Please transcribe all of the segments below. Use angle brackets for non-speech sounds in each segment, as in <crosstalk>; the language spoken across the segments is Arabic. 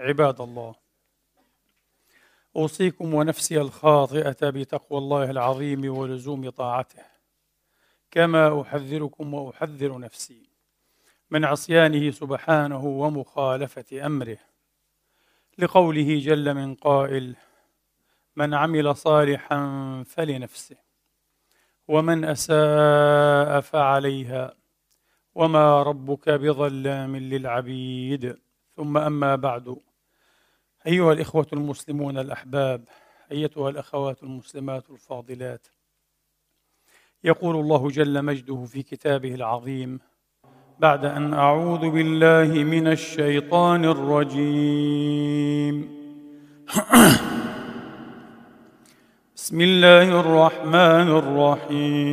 عباد الله. أوصيكم ونفسي الخاطئة بتقوى الله العظيم ولزوم طاعته. كما أحذركم وأحذر نفسي من عصيانه سبحانه ومخالفة أمره. لقوله جل من قائل من عمل صالحا فلنفسه ومن أساء فعليها وما ربك بظلام للعبيد. ثم أما بعد. أيها الإخوة المسلمون الأحباب أيتها الأخوات المسلمات الفاضلات. يقول الله جل مجده في كتابه العظيم بعد أن أعوذ بالله من الشيطان الرجيم. بسم الله الرحمن الرحيم.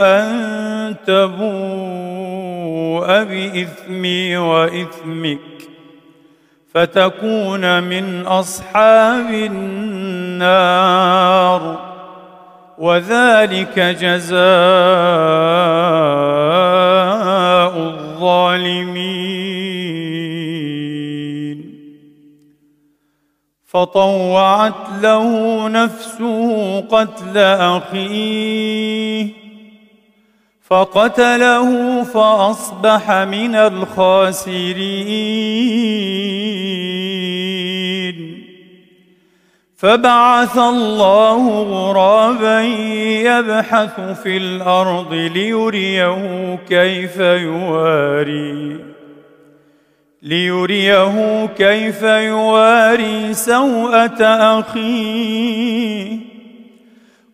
أن تبوء بإثمي وإثمك فتكون من أصحاب النار. وذلك جزاء الظالمين. فطوعت له نفسه قتل أخيه. فقتله فأصبح من الخاسرين. فبعث الله غرابا يبحث في الأرض ليريه كيف يواري ليريه كيف يواري سوءة أخيه.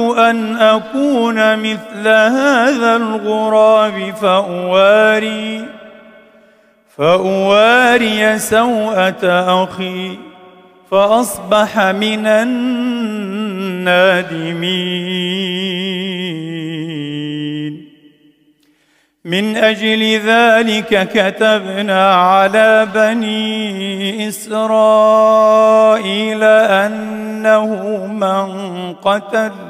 أن أكون مثل هذا الغراب فأواري فأواري سوءة أخي فأصبح من النادمين. من أجل ذلك كتبنا على بني إسرائيل أنه من قتل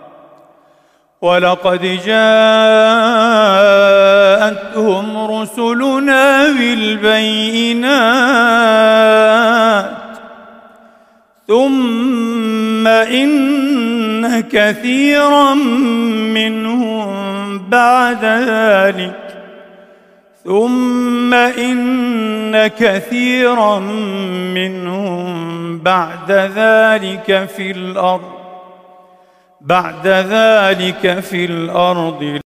ولقد جاءتهم رسلنا بالبينات ثم إن كثيرا منهم بعد ذلك ثم إن كثيرا منهم بعد ذلك في الأرض بعد ذلك في الأرض.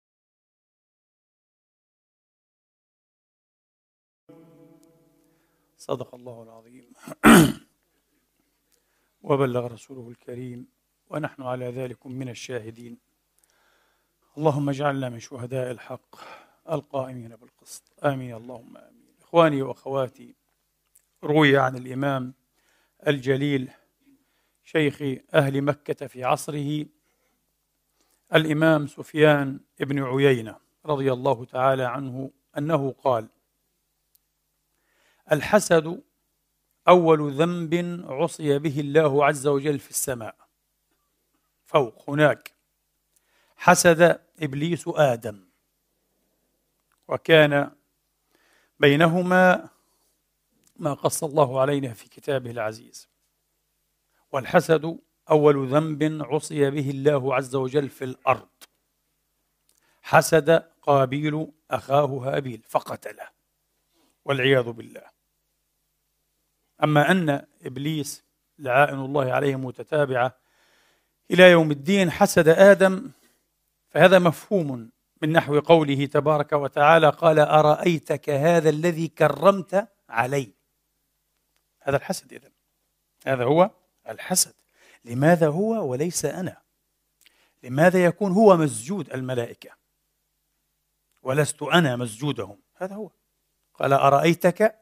صدق الله العظيم. <clears throat> وبلغ رسوله الكريم ونحن على ذلك من الشاهدين. اللهم اجعلنا من شهداء الحق القائمين بالقسط. آمين. اللهم آمين. إخواني وأخواتي روي عن الإمام الجليل شيخ أهل مكة في عصره. الإمام سفيان بن عيينة رضي الله تعالى عنه أنه قال الحسد أول ذنب عصي به الله عز وجل في السماء. فوق هناك حسد إبليس آدم. وكان بينهما ما قص الله علينا في كتابه العزيز. والحسد أول ذنب عصي به الله عز وجل في الأرض. حسد قابيل أخاه هابيل فقتله والعياذ بالله. أما أن إبليس لعائن الله عليه متتابعة إلى يوم الدين حسد آدم فهذا مفهوم من نحو قوله تبارك وتعالى قال أرأيتك هذا الذي كرمت علي؟ هذا الحسد إذن. هذا هو الحسد. لماذا هو وليس أنا؟ لماذا يكون هو مسجود الملائكة؟ ولست أنا مسجودهم؟ هذا هو. قال أرأيتك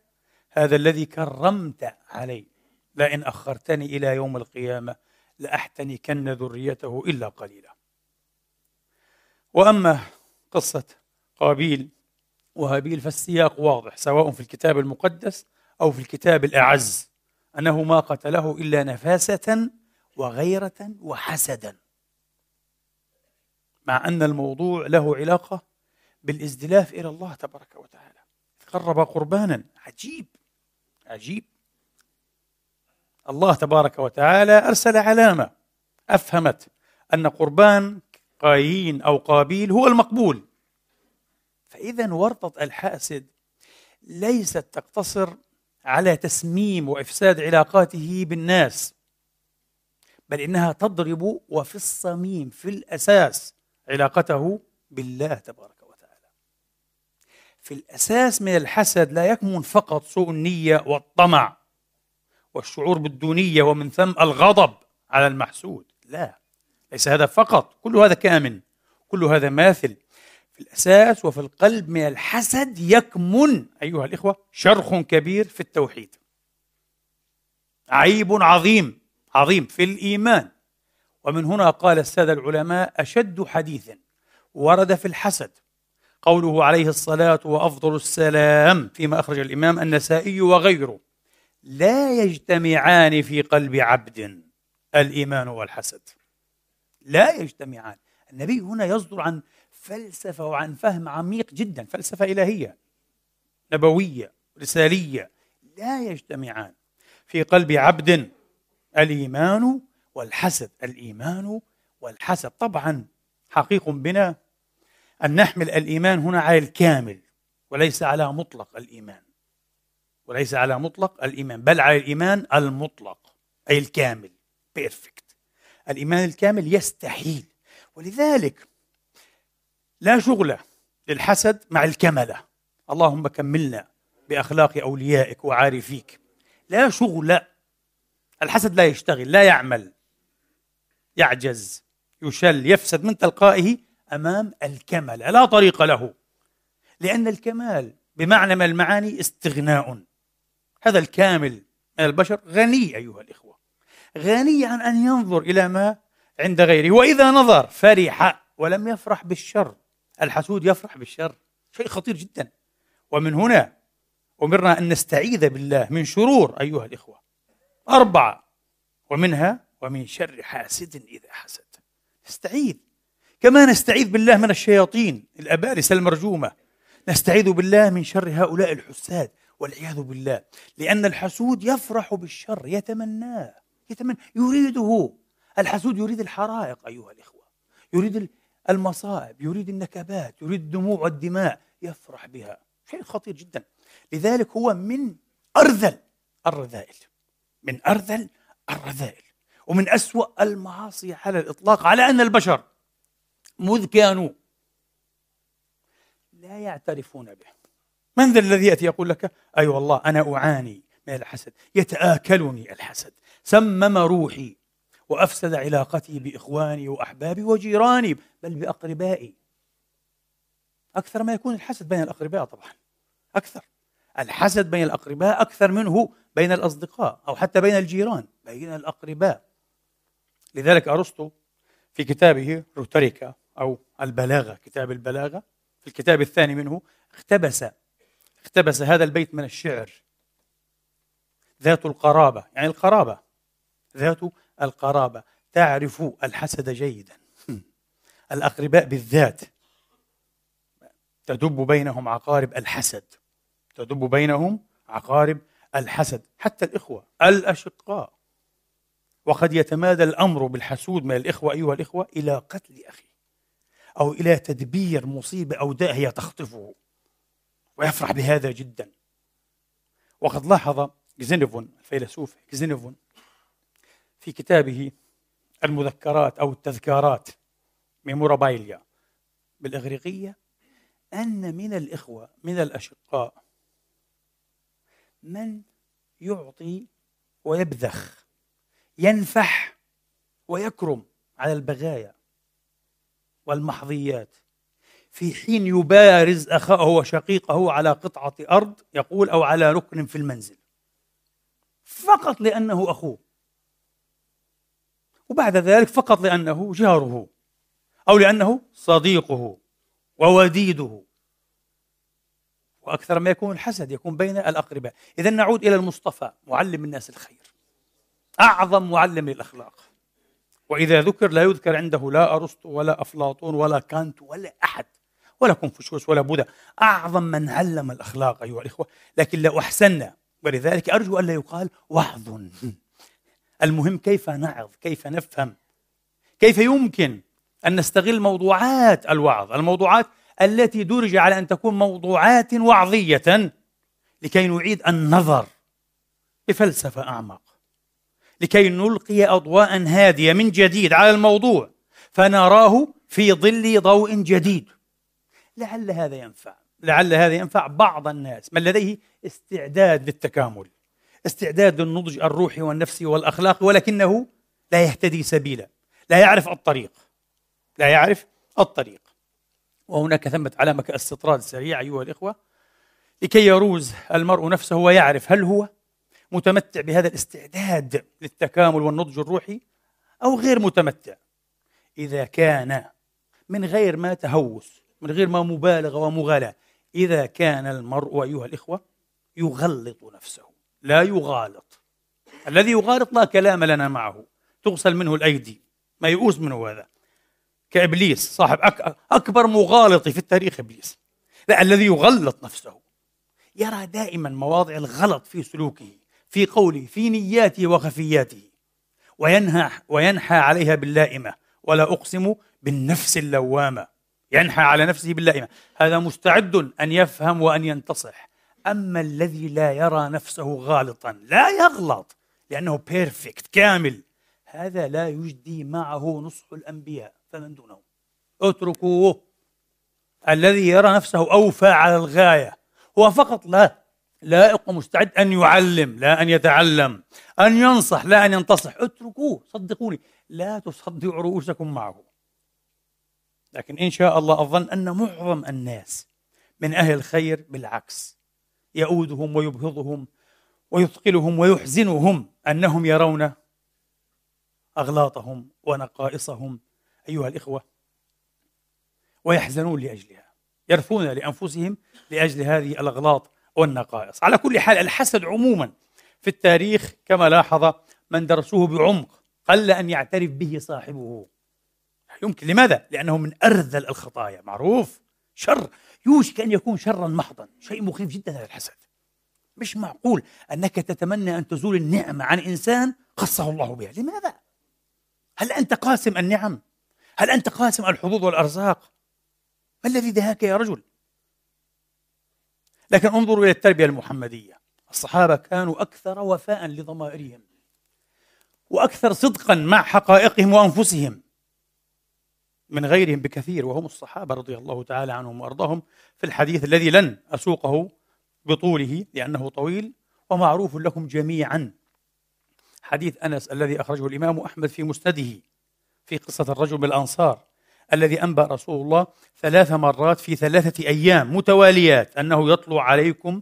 هذا الذي كرمت علي؟ لئن أخرتني إلى يوم القيامة لأحتنكن ذريته إلا قليلا. وأما قصة قابيل وهابيل فالسياق واضح سواء في الكتاب المقدس أو في الكتاب الأعز أنه ما قتله إلا نفاسة وغيرة وحسدا. مع أن الموضوع له علاقة بالازدلاف إلى الله تبارك وتعالى. قرب قربانا. عجيب. عجيب. الله تبارك وتعالى أرسل علامة. أفهمت أن قربان قايين أو قابيل هو المقبول. فإذا ورطة الحاسد ليست تقتصر على تسميم وإفساد علاقاته بالناس. بل إنها تضرب وفي الصميم في الأساس علاقته بالله تبارك وتعالى. في الأساس من الحسد لا يكمن فقط سوء النية والطمع والشعور بالدونية ومن ثم الغضب على المحسود. لا ليس هذا فقط كل هذا كامن كل هذا ماثل. في الأساس وفي القلب من الحسد يكمن أيها الإخوة شرخ كبير في التوحيد. عيب عظيم. عظيم في الإيمان. ومن هنا قال السادة العلماء أشد حديث ورد في الحسد. قوله عليه الصلاة وأفضل السلام فيما أخرج الإمام النسائي وغيره. لا يجتمعان في قلب عبد الإيمان والحسد. لا يجتمعان. النبي هنا يصدر عن فلسفة وعن فهم عميق جدا فلسفة إلهية نبوية رسالية. لا يجتمعان في قلب عبد الإيمان والحسد. الإيمان والحسد. طبعا حقيق بنا أن نحمل الإيمان هنا على الكامل وليس على مطلق الإيمان. وليس على مطلق الإيمان بل على الإيمان المطلق أي الكامل بيرفكت الإيمان الكامل يستحيل. ولذلك لا شغل للحسد مع الكملة اللهم كملنا بأخلاق أوليائك وعارفيك. لا شغل الحسد لا يشتغل لا يعمل. يعجز يشل يفسد من تلقائه أمام الكمال. لا طريق له لأن الكمال بمعنى من المعاني استغناء. هذا الكامل من البشر غني أيها الإخوة. غني عن أن ينظر إلى ما عند غيره. وإذا نظر فرح ولم يفرح بالشر. الحسود يفرح بالشر. شيء خطير جدا. ومن هنا أمرنا أن نستعيذ بالله من شرور أيها الإخوة. أربعة. ومنها ومن شر حاسد إذا حسد. نستعيذ. كما نستعيذ بالله من الشياطين الأبارس المرجومة. نستعيذ بالله من شر هؤلاء الحساد والعياذ بالله. لأن الحسود يفرح بالشر يتمناه يتمنى. يريده. الحسود يريد الحرائق أيها الإخوة. يريد المصائب يريد النكبات يريد الدموع والدماء يفرح بها. شيء خطير جدا. لذلك هو من أرذل الرذائل. من أرذل الرذائل ومن أسوأ المعاصي على الإطلاق على أن البشر مذ كانوا لا يعترفون به. من ذا الذي يأتي يقول لك أي والله أنا أعاني من الحسد يتآكلني الحسد سمم روحي وأفسد علاقتي بإخواني وأحبابي وجيراني بل بأقربائي. أكثر ما يكون الحسد بين الأقرباء طبعا أكثر. الحسد بين الأقرباء أكثر منه بين الأصدقاء أو حتى بين الجيران بين الأقرباء. لذلك أرسطو في كتابه روتريكا أو البلاغة كتاب البلاغة في الكتاب الثاني منه اقتبس اقتبس هذا البيت من الشعر. ذات القرابة يعني القرابة ذات القرابة. تعرف الحسد جيدا. <laughs> الأقرباء بالذات تدب بينهم عقارب الحسد. تدب بينهم عقارب الحسد حتى الإخوة الأشقاء. وقد يتمادى الأمر بالحسود من الإخوة أيها الإخوة إلى قتل أخيه أو إلى تدبير مصيبة أو داهية تخطفه ويفرح بهذا جدا. وقد لاحظ جزينفون الفيلسوف جزينفون في كتابه المذكرات أو التذكارات ميمورابايليا بالإغريقية أن من الإخوة من الأشقاء من يعطي ويبذخ ينفح ويكرم على البغايا والمحظيات. في حين يبارز أخاه وشقيقه على قطعة أرض يقول أو على ركن في المنزل. فقط لأنه أخوه. وبعد ذلك فقط لأنه جاره. أو لأنه صديقه ووديده. وأكثر ما يكون الحسد يكون بين الأقرباء. إذا نعود إلى المصطفى معلم الناس الخير. أعظم معلم للأخلاق. وإذا ذكر لا يذكر عنده لا أرسطو ولا أفلاطون ولا كانت ولا أحد ولا كونفوشيوس ولا بوذا. أعظم من علم الأخلاق أيها الإخوة. لكن لا أحسننا ولذلك أرجو ألا يقال وعظ. المهم كيف نعظ؟ كيف نفهم؟ كيف يمكن أن نستغل موضوعات الوعظ؟ الموضوعات التي درج على أن تكون موضوعات وعظية لكي نعيد النظر بفلسفة أعمق. لكي نلقي أضواء هادية من جديد على الموضوع فنراه في ظل ضوء جديد. لعل هذا ينفع. لعل هذا ينفع بعض الناس من لديه استعداد للتكامل استعداد للنضج الروحي والنفسي والأخلاقي ولكنه لا يهتدي سبيلا لا يعرف الطريق لا يعرف الطريق. وهناك ثمة علامة كاستطراد سريع أيها الإخوة. لكي يروز المرء نفسه ويعرف هل هو متمتع بهذا الاستعداد للتكامل والنضج الروحي أو غير متمتع. إذا كان من غير ما تهوس من غير ما مبالغة ومغالاة إذا كان المرء أيها الإخوة يغلط نفسه لا يغالط. الذي يغالط لا كلام لنا معه. تغسل منه الأيدي. ما يؤوس منه هذا. كإبليس صاحب أك أكبر مغالط في التاريخ إبليس. لا الذي يغلط نفسه. يرى دائما مواضع الغلط في سلوكه في قوله في نياته وخفياته. وينهى وينحى عليها باللائمة. ولا أقسم بالنفس اللوامة. ينحى على نفسه باللائمة. هذا مستعد أن يفهم وأن ينتصح. أما الذي لا يرى نفسه غالطا لا يغلط لأنه بيرفكت كامل. هذا لا يجدي معه نصح الأنبياء. فمن دونه. اتركوه. الذي يرى نفسه أوفى على الغاية. هو فقط لا لائق ومستعد أن يعلم لا أن يتعلم أن ينصح لا أن ينتصح. اتركوه صدقوني. لا تصدعوا رؤوسكم معه. لكن إن شاء الله أظن أن معظم الناس من أهل الخير بالعكس. يؤودهم ويبهضهم ويثقلهم ويحزنهم أنهم يرون أغلاطهم ونقائصهم أيها الإخوة ويحزنون لأجلها يرثون لأنفسهم لأجل هذه الأغلاط والنقائص. على كل حال الحسد عموما في التاريخ كما لاحظ من درسوه بعمق قل أن يعترف به صاحبه. يمكن؟ لماذا؟ لأنه من أرذل الخطايا. معروف. شر. يوشك أن يكون شرا محضا. شيء مخيف جدا هذا الحسد. مش معقول أنك تتمنى أن تزول النعمة عن إنسان خصه الله بها. لماذا؟ هل أنت قاسم النعم؟ هل أنت قاسم الحظوظ والأرزاق؟ ما الذي دهاك يا رجل؟ لكن انظروا إلى التربية المحمدية الصحابة كانوا أكثر وفاء لضمائرهم وأكثر صدقا مع حقائقهم وأنفسهم من غيرهم بكثير وهم الصحابة رضي الله تعالى عنهم وأرضاهم في الحديث الذي لن أسوقه بطوله لأنه طويل ومعروف لكم جميعا حديث أنس الذي أخرجه الإمام أحمد في مسنده في قصة الرجل بالأنصار الذي أنبأ رسول الله ثلاث مرات في ثلاثة أيام متواليات أنه يطلع عليكم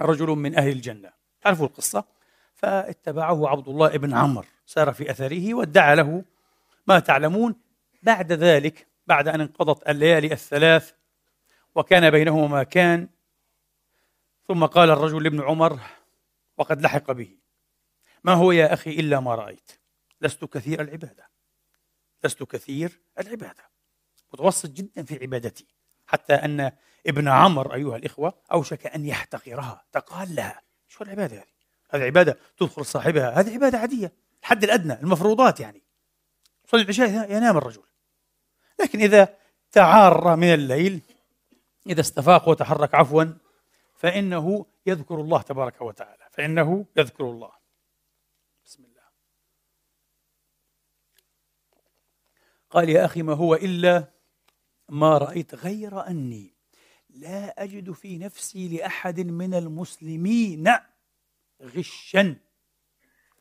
رجل من أهل الجنة. تعرفوا القصة؟ فاتبعه عبد الله بن عمر سار في أثره وادعى له ما تعلمون؟ بعد ذلك بعد أن انقضت الليالي الثلاث وكان بينهما ما كان ثم قال الرجل لابن عمر وقد لحق به ما هو يا أخي إلا ما رأيت لست كثير العبادة. لست كثير العبادة. متوسط جدا في عبادتي. حتى أن ابن عمر أيها الإخوة أوشك أن يحتقرها. تقال لها شو العبادة هذه؟ هذه عبادة تدخل صاحبها. هذه عبادة عادية الحد الأدنى المفروضات يعني. صلي العشاء ينام الرجل. لكن إذا تعار من الليل إذا استفاق وتحرك عفوا فإنه يذكر الله تبارك وتعالى. فإنه يذكر الله بسم الله قال يا أخي ما هو إلا ما رأيت غير أني لا أجد في نفسي لأحد من المسلمين غشا.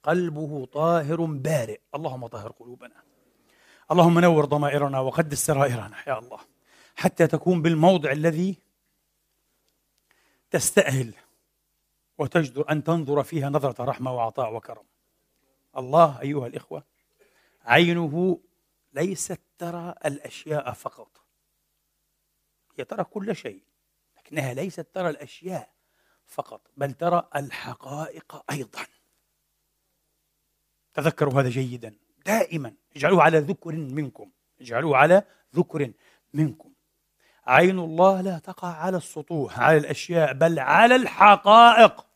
قلبه طاهر بارئ. اللهم طهر قلوبنا. اللهم نور ضمائرنا وقدس سرائرنا يا الله. حتى تكون بالموضع الذي تستأهل وتجدر أن تنظر فيها نظرة رحمة وعطاء وكرم. الله أيها الإخوة عينه ليست ترى الأشياء فقط. هي ترى كل شيء لكنها ليست ترى الأشياء فقط بل ترى الحقائق أيضا. تذكروا هذا جيدا. دائما اجعلوه على ذكر منكم. اجعلوه على ذكر منكم. عين الله لا تقع على السطوح على الأشياء بل على الحقائق.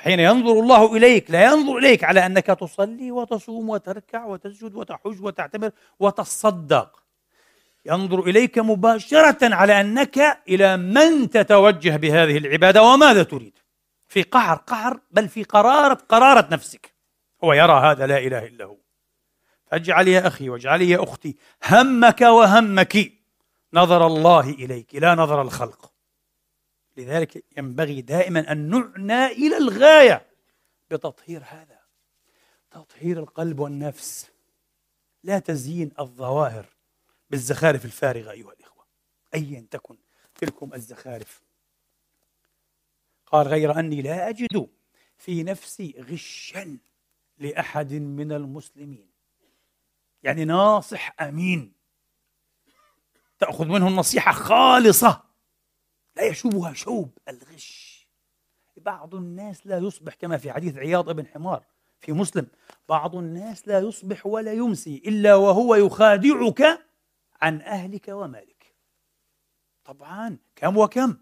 حين ينظر الله إليك لا ينظر إليك على أنك تصلي وتصوم وتركع وتسجد وتحج وتعتمر وتصدق. ينظر إليك مباشرة على أنك إلى من تتوجه بهذه العبادة وماذا تريد. في قعر قعر بل في قرارة قرارة نفسك. هو يرى هذا لا إله إلا هو. فاجعل يا أخي واجعلي يا أختي همك وهمك نظر الله إليك لا نظر الخلق. لذلك ينبغي دائما أن نعنى إلى الغاية بتطهير هذا. تطهير القلب والنفس. لا تزيين الظواهر بالزخارف الفارغة أيها الإخوة. ايا تكن تلكم الزخارف. قال غير أني لا أجد في نفسي غشا لأحد من المسلمين. يعني ناصح أمين. تأخذ منه النصيحة خالصة. لا يشوبها شوب الغش. بعض الناس لا يصبح كما في حديث عياض بن حمار في مسلم بعض الناس لا يصبح ولا يمسي إلا وهو يخادعك عن أهلك ومالك. طبعا كم وكم؟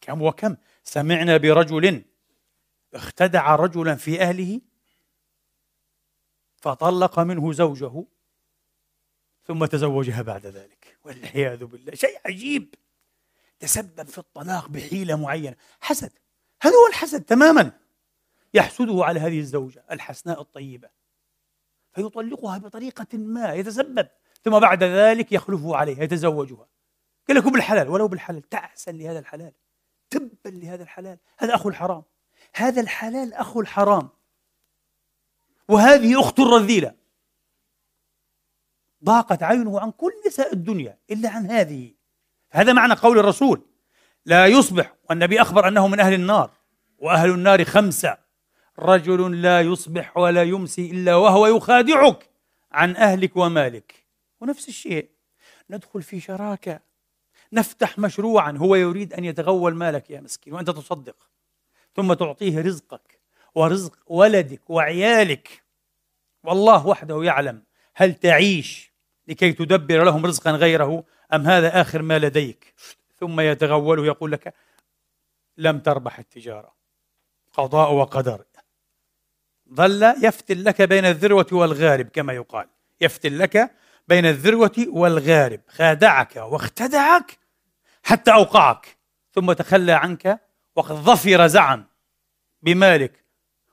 كم وكم؟ سمعنا برجل اختدع رجلا في أهله فطلق منه زوجه ثم تزوجها بعد ذلك والعياذ بالله. شيء عجيب. تسبب في الطلاق بحيلة معينة. حسد. هذا هو الحسد تماما؟ يحسده على هذه الزوجة الحسناء الطيبة. فيطلقها بطريقة ما يتسبب. ثم بعد ذلك يخلفه عليها يتزوجها. قال لكم بالحلال ولو بالحلال تعسا لهذا الحلال تبا لهذا الحلال. هذا أخو الحرام. هذا الحلال أخو الحرام. وهذه أخت الرذيلة. ضاقت عينه عن كل نساء الدنيا إلا عن هذه. هذا معنى قول الرسول. لا يصبح والنبي أخبر أنه من أهل النار وأهل النار خمسة. رجل لا يصبح ولا يمسي إلا وهو يخادعك عن أهلك ومالك. ونفس الشيء ندخل في شراكة. نفتح مشروعا هو يريد أن يتغول مالك يا مسكين وأنت تصدق. ثم تعطيه رزقك ورزق ولدك وعيالك. والله وحده يعلم هل تعيش لكي تدبر لهم رزقا غيره أم هذا آخر ما لديك؟ ثم يتغول ويقول لك لم تربح التجارة. قضاء وقدر. ظل يفتل لك بين الذروة والغارب كما يقال. يفتل لك بين الذروة والغارب. خادعك واختدعك حتى أوقعك. ثم تخلى عنك وقد ظفر زعم بمالك.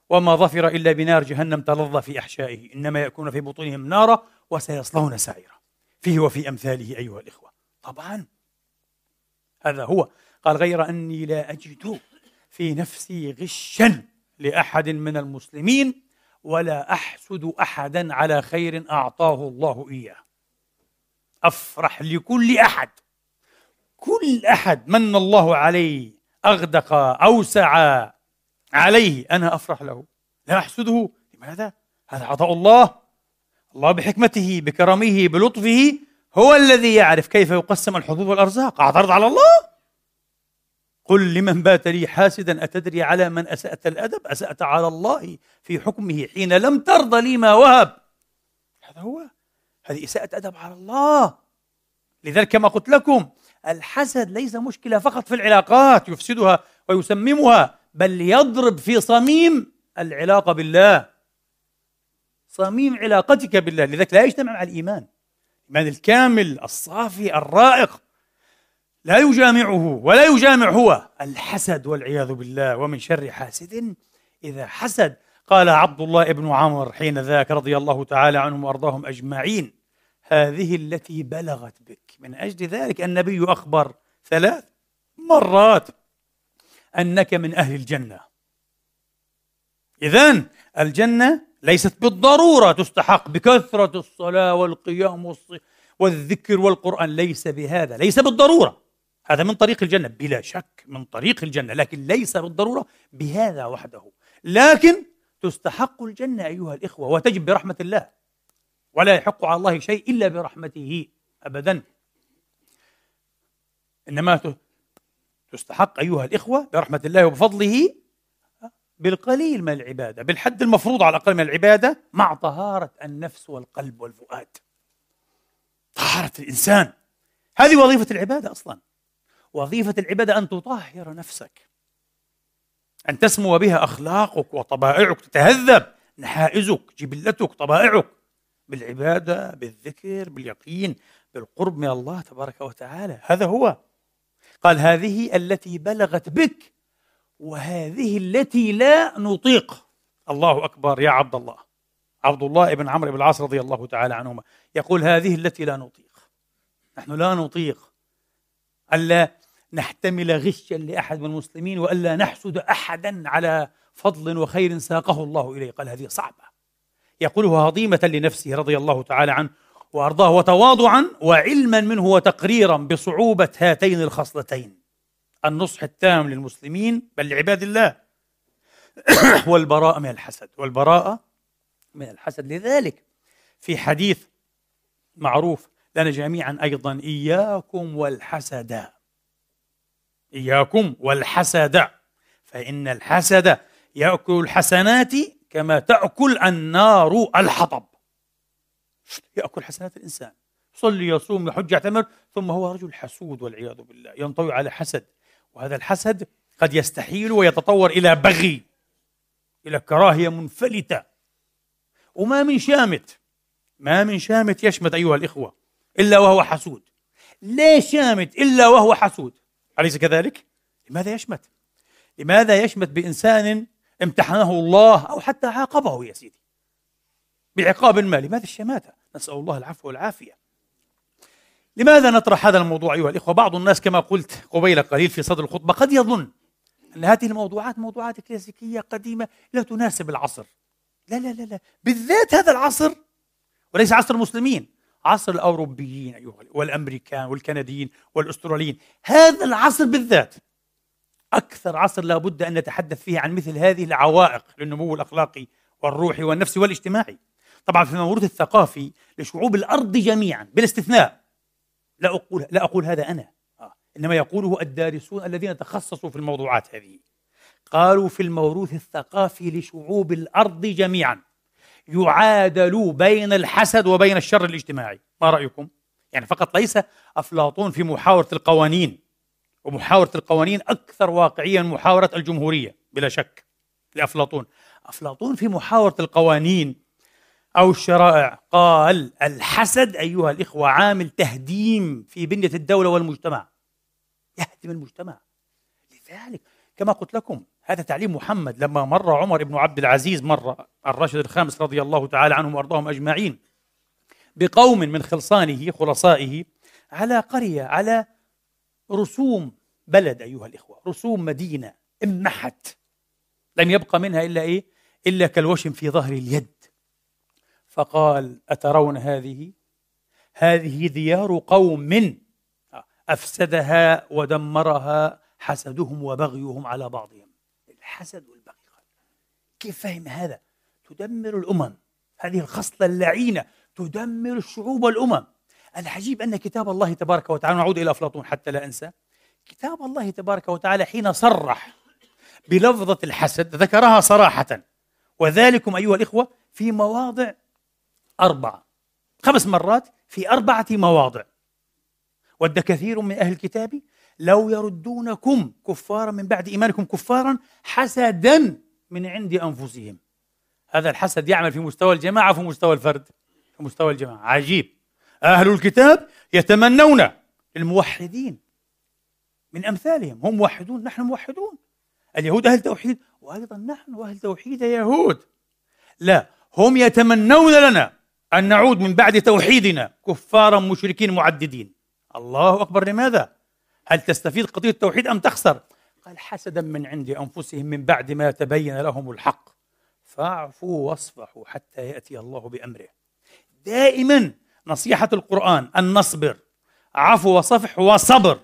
وما ظفر إلا بنار جهنم تلظى في أحشائه. إنما يكون في بطونهم نارا وسيصلون سعيرا. فيه وفي أمثاله أيها الإخوة. طبعا. هذا هو. قال غير أني لا أجد في نفسي غشا لأحد من المسلمين ولا أحسد أحدا على خير أعطاه الله إياه. أفرح لكل أحد. كل أحد من الله عليه أغدق أوسع عليه أنا أفرح له. لا أحسده. لماذا؟ هذا عطاء الله. الله بحكمته بكرمه بلطفه. هو الذي يعرف كيف يقسم الحظوظ والأرزاق. أعترض على الله؟ قل لمن بات لي حاسدا أتدري على من أسأت الأدب؟ أسأت على الله في حكمه حين لم ترضى لي ما وهب. هذا هو؟ هذه إساءة أدب على الله. لذلك كما قلت لكم الحسد ليس مشكلة فقط في العلاقات يفسدها ويسممها بل يضرب في صميم العلاقة بالله. صميم علاقتك بالله. لذلك لا يجتمع مع الإيمان. الإيمان الكامل الصافي الرائق. لا يجامعه ولا يجامع هو. الحسد والعياذ بالله ومن شر حاسد. إذا حسد قال عبد الله بن عمر حين ذاك رضي الله تعالى عنهم وأرضاهم أجمعين. هذه التي بلغت بك. من أجل ذلك النبي أخبر ثلاث مرات أنك من أهل الجنة. إذن الجنة ليست بالضرورة تستحق بكثرة الصلاة والقيام والذكر والقرآن ليس بهذا ليس بالضرورة. هذا من طريق الجنة بلا شك من طريق الجنة لكن ليس بالضرورة بهذا وحده. لكن تستحق الجنة أيها الإخوة وتجب برحمة الله. ولا يحق على الله شيء إلا برحمته أبدا. إنما تستحق أيها الإخوة برحمة الله وبفضله بالقليل من العبادة بالحد المفروض على الأقل من العبادة مع طهارة النفس والقلب والفؤاد. طهارة الإنسان. هذه وظيفة العبادة أصلا. وظيفة العبادة أن تطهر نفسك. أن تسمو بها أخلاقك وطبائعك تتهذب نحائزك جبلتك طبائعك. بالعبادة بالذكر باليقين بالقرب من الله تبارك وتعالى. هذا هو. قال هذه التي بلغت بك وهذه التي لا نطيق. الله أكبر يا عبد الله. عبد الله بن عمرو بن العاص رضي الله تعالى عنهما يقول هذه التي لا نطيق. نحن لا نطيق ألا نحتمل غشا لأحد من المسلمين وألا نحسد أحدا على فضل وخير ساقه الله إليه. قال هذه صعبة. يقولها هضيمة لنفسه رضي الله تعالى عنه وأرضاه وتواضعا وعلما منه وتقريرا بصعوبة هاتين الخصلتين. النصح التام للمسلمين بل لعباد الله. <coughs> والبراءة من الحسد. والبراءة من الحسد. لذلك في حديث معروف لنا جميعا أيضا إياكم والحسد. إياكم والحسد. فإن الحسد يأكل الحسنات كما تأكل النار الحطب. يأكل حسنات الإنسان. يصلي يصوم يحج يعتمر ثم هو رجل حسود والعياذ بالله. ينطوي على حسد. وهذا الحسد قد يستحيل ويتطور إلى بغي إلى كراهية منفلتة وما من شامت ما من شامت يشمت أيها الإخوة إلا وهو حسود لا شامت إلا وهو حسود أليس كذلك؟ لماذا يشمت؟ لماذا يشمت بإنسان امتحنه الله أو حتى عاقبه يا سيدي بعقاب ما لماذا الشماتة؟ نسأل الله العفو والعافية لماذا نطرح هذا الموضوع أيها الإخوة؟ بعض الناس كما قلت قبيل قليل في صدر الخطبة قد يظن أن هذه الموضوعات موضوعات كلاسيكية قديمة لا تناسب العصر. لا لا لا لا. بالذات هذا العصر وليس عصر المسلمين عصر الأوروبيين أيها والأمريكان والكنديين والأستراليين. هذا العصر بالذات أكثر عصر لابد أن نتحدث فيه عن مثل هذه العوائق للنمو الأخلاقي والروحي والنفسي والاجتماعي. طبعا في الموروث الثقافي لشعوب الأرض جميعا بلا استثناء لا أقول لا أقول هذا أنا آه. إنما يقوله الدارسون الذين تخصصوا في الموضوعات هذه قالوا في الموروث الثقافي لشعوب الأرض جميعا يعادل بين الحسد وبين الشر الاجتماعي ما رأيكم؟ يعني فقط ليس أفلاطون في محاورة القوانين ومحاورة القوانين أكثر واقعية من محاورة الجمهورية بلا شك لأفلاطون أفلاطون في محاورة القوانين أو الشرائع. قال الحسد أيها الإخوة عامل تهديم في بنية الدولة والمجتمع. يهدم المجتمع. لذلك كما قلت لكم هذا تعليم محمد. لما مر عمر بن عبد العزيز مر الراشد الخامس رضي الله تعالى عنهم وأرضاهم أجمعين بقوم من خلصانه خلصائه على قرية على رسوم بلد أيها الإخوة رسوم مدينة امحت لم يبقى منها إلا إيه؟ إلا كالوشم في ظهر اليد. فقال أترون هذه؟ هذه ديار قوم. من أفسدها ودمرها حسدهم وبغيهم على بعضهم. الحسد والبغي. كيف فهم هذا؟ تدمر الأمم. هذه الخصلة اللعينة. تدمر الشعوب والأمم. العجيب أن كتاب الله تبارك وتعالى نعود إلى أفلاطون حتى لا أنسى كتاب الله تبارك وتعالى حين صرح بلفظة الحسد ذكرها صراحة. وذلكم أيها الإخوة في مواضع اربعه خمس مرات في أربعة مواضع. ود كثير من أهل الكتاب لو يردونكم كفارا من بعد إيمانكم كفارا حسدا من عند أنفسهم. هذا الحسد يعمل في مستوى الجماعة وفي مستوى الفرد. في مستوى الجماعة. عجيب. أهل الكتاب يتمنون الموحدين من أمثالهم. هم موحدون نحن موحدون. اليهود أهل توحيد وأيضا نحن أهل توحيد يهود. لا هم يتمنون لنا أن نعود من بعد توحيدنا. كفارا مشركين معددين. الله أكبر لماذا؟ هل تستفيد قضية التوحيد أم تخسر؟ قال حسدا من عند أنفسهم من بعد ما تبين لهم الحق. فاعفوا واصفحوا حتى يأتي الله بأمره. دائما نصيحة القرآن أن نصبر. عفو وصفح وصبر.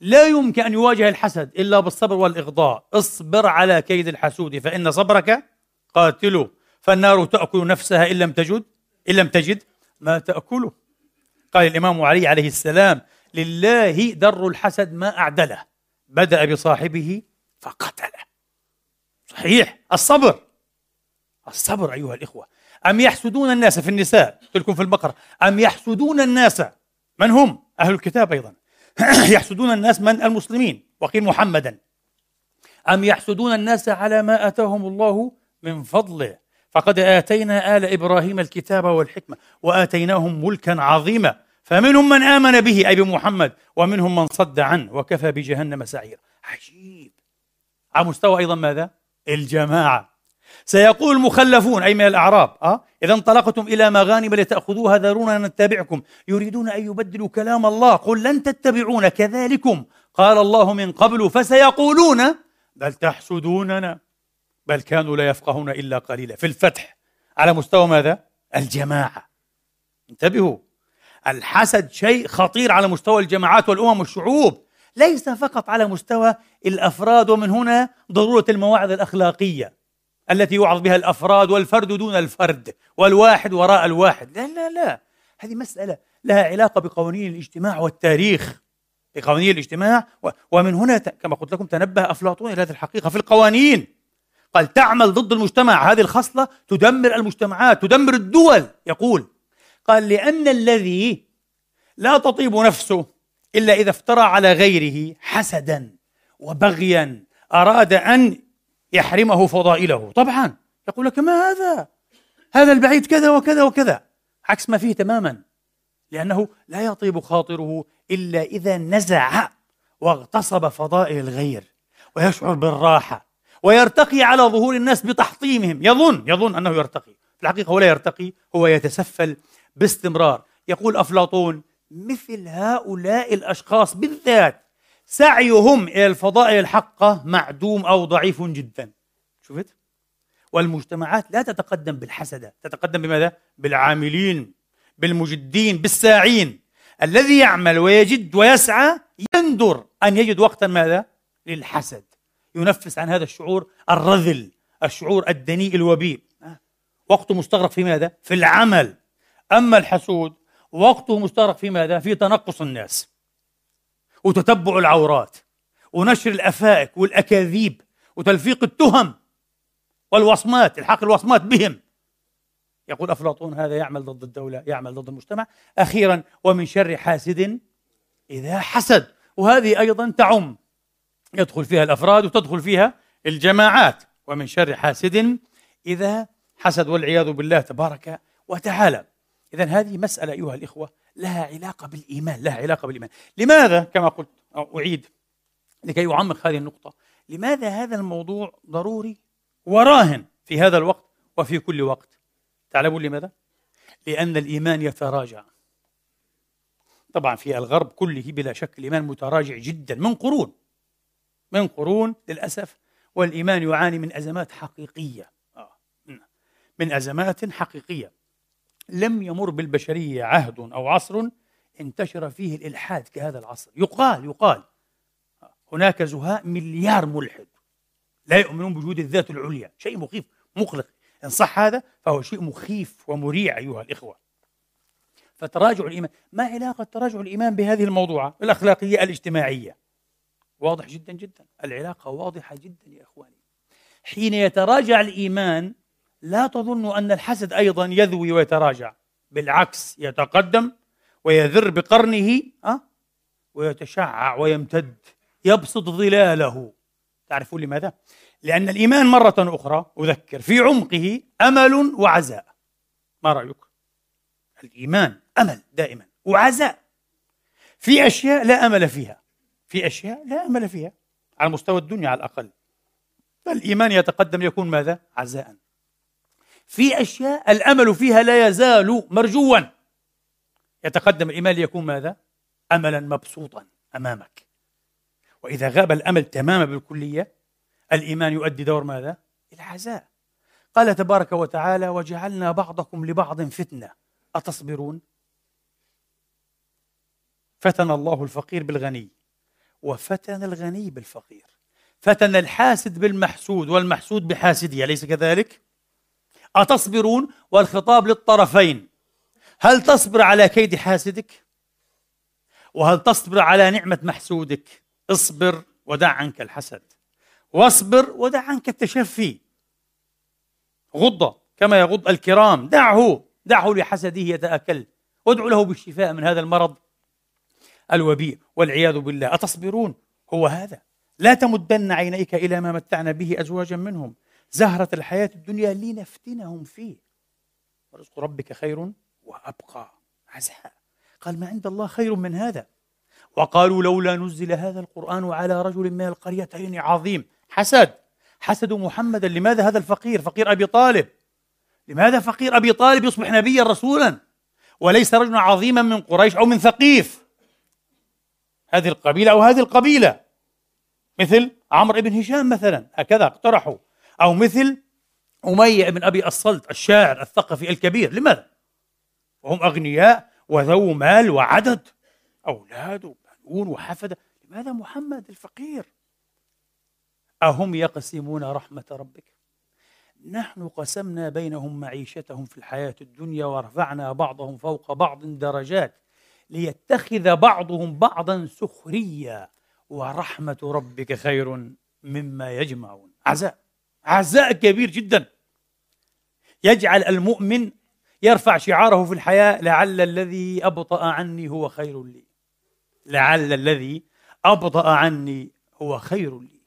لا يمكن أن يواجه الحسد إلا بالصبر والإغضاء. اصبر على كيد الحسود فإن صبرك قاتله. فالنار تأكل نفسها إن لم تجد. إن لم تجد ما تأكله. قال الإمام علي عليه السلام لله در الحسد ما أعدله بدأ بصاحبه فقتله. صحيح. الصبر. الصبر أيها الإخوة. أم يحسدون الناس في النساء؟ تلكم في البقرة. أم يحسدون الناس؟ من هم؟ أهل الكتاب أيضا. <clears throat> يحسدون الناس من؟ المسلمين. وقيل محمدا. أم يحسدون الناس على ما آتاهم الله من فضله؟ فقد آتينا آل إبراهيم الكتاب والحكمة وآتيناهم ملكا عظيما. فمنهم من آمن به أي بمحمد ومنهم من صد عنه وكفى بجهنم سعير عجيب. على مستوى أيضا ماذا؟ الجماعة. سيقول المخلفون أي من الأعراب أه؟ إذا انطلقتم إلى مغانم لتأخذوها ذرونا نتبعكم. يريدون أن يبدلوا كلام الله. قل لن تتبعون كذلكم. قال الله من قبل فسيقولون بل تحسدوننا. بل كانوا لا يفقهون إلا قليلا. في الفتح على مستوى ماذا؟ الجماعة. انتبهوا. الحسد شيء خطير على مستوى الجماعات والأمم والشعوب. ليس فقط على مستوى الأفراد ومن هنا ضرورة المواعظ الأخلاقية التي يوعظ بها الأفراد والفرد دون الفرد والواحد وراء الواحد. لا لا لا. هذه مسألة لها علاقة بقوانين الاجتماع والتاريخ. بقوانين الاجتماع ومن هنا كما قلت لكم تنبه أفلاطون إلى هذه الحقيقة في القوانين. قال تعمل ضد المجتمع هذه الخصلة تدمر المجتمعات تدمر الدول يقول. قال لأن الذي لا تطيب نفسه إلا إذا افترى على غيره حسدا وبغيا أراد أن يحرمه فضائله. طبعا. يقول لك ما هذا؟ هذا البعيد كذا وكذا وكذا. عكس ما فيه تماما. لأنه لا يطيب خاطره إلا إذا نزع واغتصب فضائل الغير ويشعر بالراحة ويرتقي على ظهور الناس بتحطيمهم. يظن يظن أنه يرتقي. في الحقيقة هو لا يرتقي هو يتسفل باستمرار. يقول أفلاطون مثل هؤلاء الأشخاص بالذات سعيهم إلى الفضائل الحقة معدوم أو ضعيف جدا. شفت؟ والمجتمعات لا تتقدم بالحسدة. تتقدم بماذا؟ بالعاملين بالمجدين بالساعين. الذي يعمل ويجد ويسعى يندر أن يجد وقتا ماذا؟ للحسد. ينفس عن هذا الشعور الرذل الشعور الدنيء الوبيل وقته مستغرق في ماذا؟ في العمل. أما الحسود وقته مستغرق في ماذا؟ في تنقص الناس. وتتبع العورات ونشر الأفائك والأكاذيب وتلفيق التهم والوصمات الحق الوصمات بهم. يقول أفلاطون هذا يعمل ضد الدولة يعمل ضد المجتمع. أخيرا ومن شر حاسد إذا حسد. وهذه أيضا تعم. يدخل فيها الأفراد وتدخل فيها الجماعات. ومن شر حاسد إذا حسد والعياذ بالله تبارك وتعالى. اذا هذه مسألة أيها الإخوة لها علاقة بالإيمان لها علاقة بالإيمان. لماذا؟ كما قلت أعيد لكي أعمق هذه النقطة. لماذا هذا الموضوع ضروري وراهن في هذا الوقت وفي كل وقت؟ تعلمون لماذا؟ لأن الإيمان يتراجع. طبعا في الغرب كله بلا شك الإيمان متراجع جدا من قرون. من قرون للأسف والإيمان يعاني من أزمات حقيقية. آه، من أزمات حقيقية. لم يمر بالبشرية عهد أو عصر انتشر فيه الإلحاد كهذا العصر. يقال يقال. هناك زهاء مليار ملحد. لا يؤمنون بوجود الذات العليا. شيء مخيف مقلق. إن صح هذا فهو شيء مخيف ومريع أيها الإخوة. فتراجع الإيمان. ما علاقة تراجع الإيمان بهذه الموضوعة؟ الأخلاقية الاجتماعية. واضح جدا جدا العلاقة واضحة جدا يا إخواني حين يتراجع الإيمان لا تظن أن الحسد أيضا يذوي ويتراجع بالعكس يتقدم ويذر بقرنه أه؟ ويتشعع ويمتد يبسط ظلاله تعرفون لماذا؟ لأن الإيمان مرة أخرى أذكر في عمقه أمل وعزاء ما رأيك؟ الإيمان أمل دائما وعزاء في أشياء لا أمل فيها في أشياء لا أمل فيها على مستوى الدنيا على الأقل فالإيمان يتقدم يكون ماذا؟ عزاء في أشياء الأمل فيها لا يزال مرجوا يتقدم الإيمان ليكون ماذا؟ أملا مبسوطا أمامك وإذا غاب الأمل تماما بالكلية الإيمان يؤدي دور ماذا؟ العزاء قال تبارك وتعالى وجعلنا بعضكم لبعض فتنة أتصبرون؟ فتن الله الفقير بالغني وفتن الغني بالفقير. فتن الحاسد بالمحسود والمحسود بحاسده أليس كذلك؟ أتصبرون والخطاب للطرفين. هل تصبر على كيد حاسدك؟ وهل تصبر على نعمة محسودك؟ اصبر ودع عنك الحسد. واصبر ودع عنك التشفي. غض كما يغض الكرام. دعه دعه لحسده يتأكل. وادعو له بالشفاء من هذا المرض. الوبيء والعياذ بالله. أتصبرون؟ هو هذا. لا تمدن عينيك إلى ما متعنا به أزواجا منهم. زهرة الحياة الدنيا لنفتنهم فيه. ورزق ربك خير وأبقى. عزاء. قال ما عند الله خير من هذا؟ وقالوا لولا نزل هذا القرآن على رجل من القريتين عظيم. حسد. حسدوا محمدا. لماذا هذا الفقير؟ فقير أبي طالب. لماذا فقير أبي طالب يصبح نبيا رسولا؟ وليس رجلا عظيما من قريش أو من ثقيف. هذه القبيلة أو هذه القبيلة مثل عمرو بن هشام مثلا هكذا اقترحوا أو مثل أمية بن أبي الصلت الشاعر الثقفي الكبير لماذا؟ وهم أغنياء وذو مال وعدد أولاد وبنون وحفدة لماذا محمد الفقير؟ أهم يقسمون رحمة ربك؟ نحن قسمنا بينهم معيشتهم في الحياة الدنيا ورفعنا بعضهم فوق بعض درجات ليتخذ بعضهم بعضا سخريا ورحمة ربك خير مما يجمعون. عزاء عزاء كبير جدا. يجعل المؤمن يرفع شعاره في الحياة. لعل الذي أبطأ عني هو خير لي. لعل الذي أبطأ عني هو خير لي.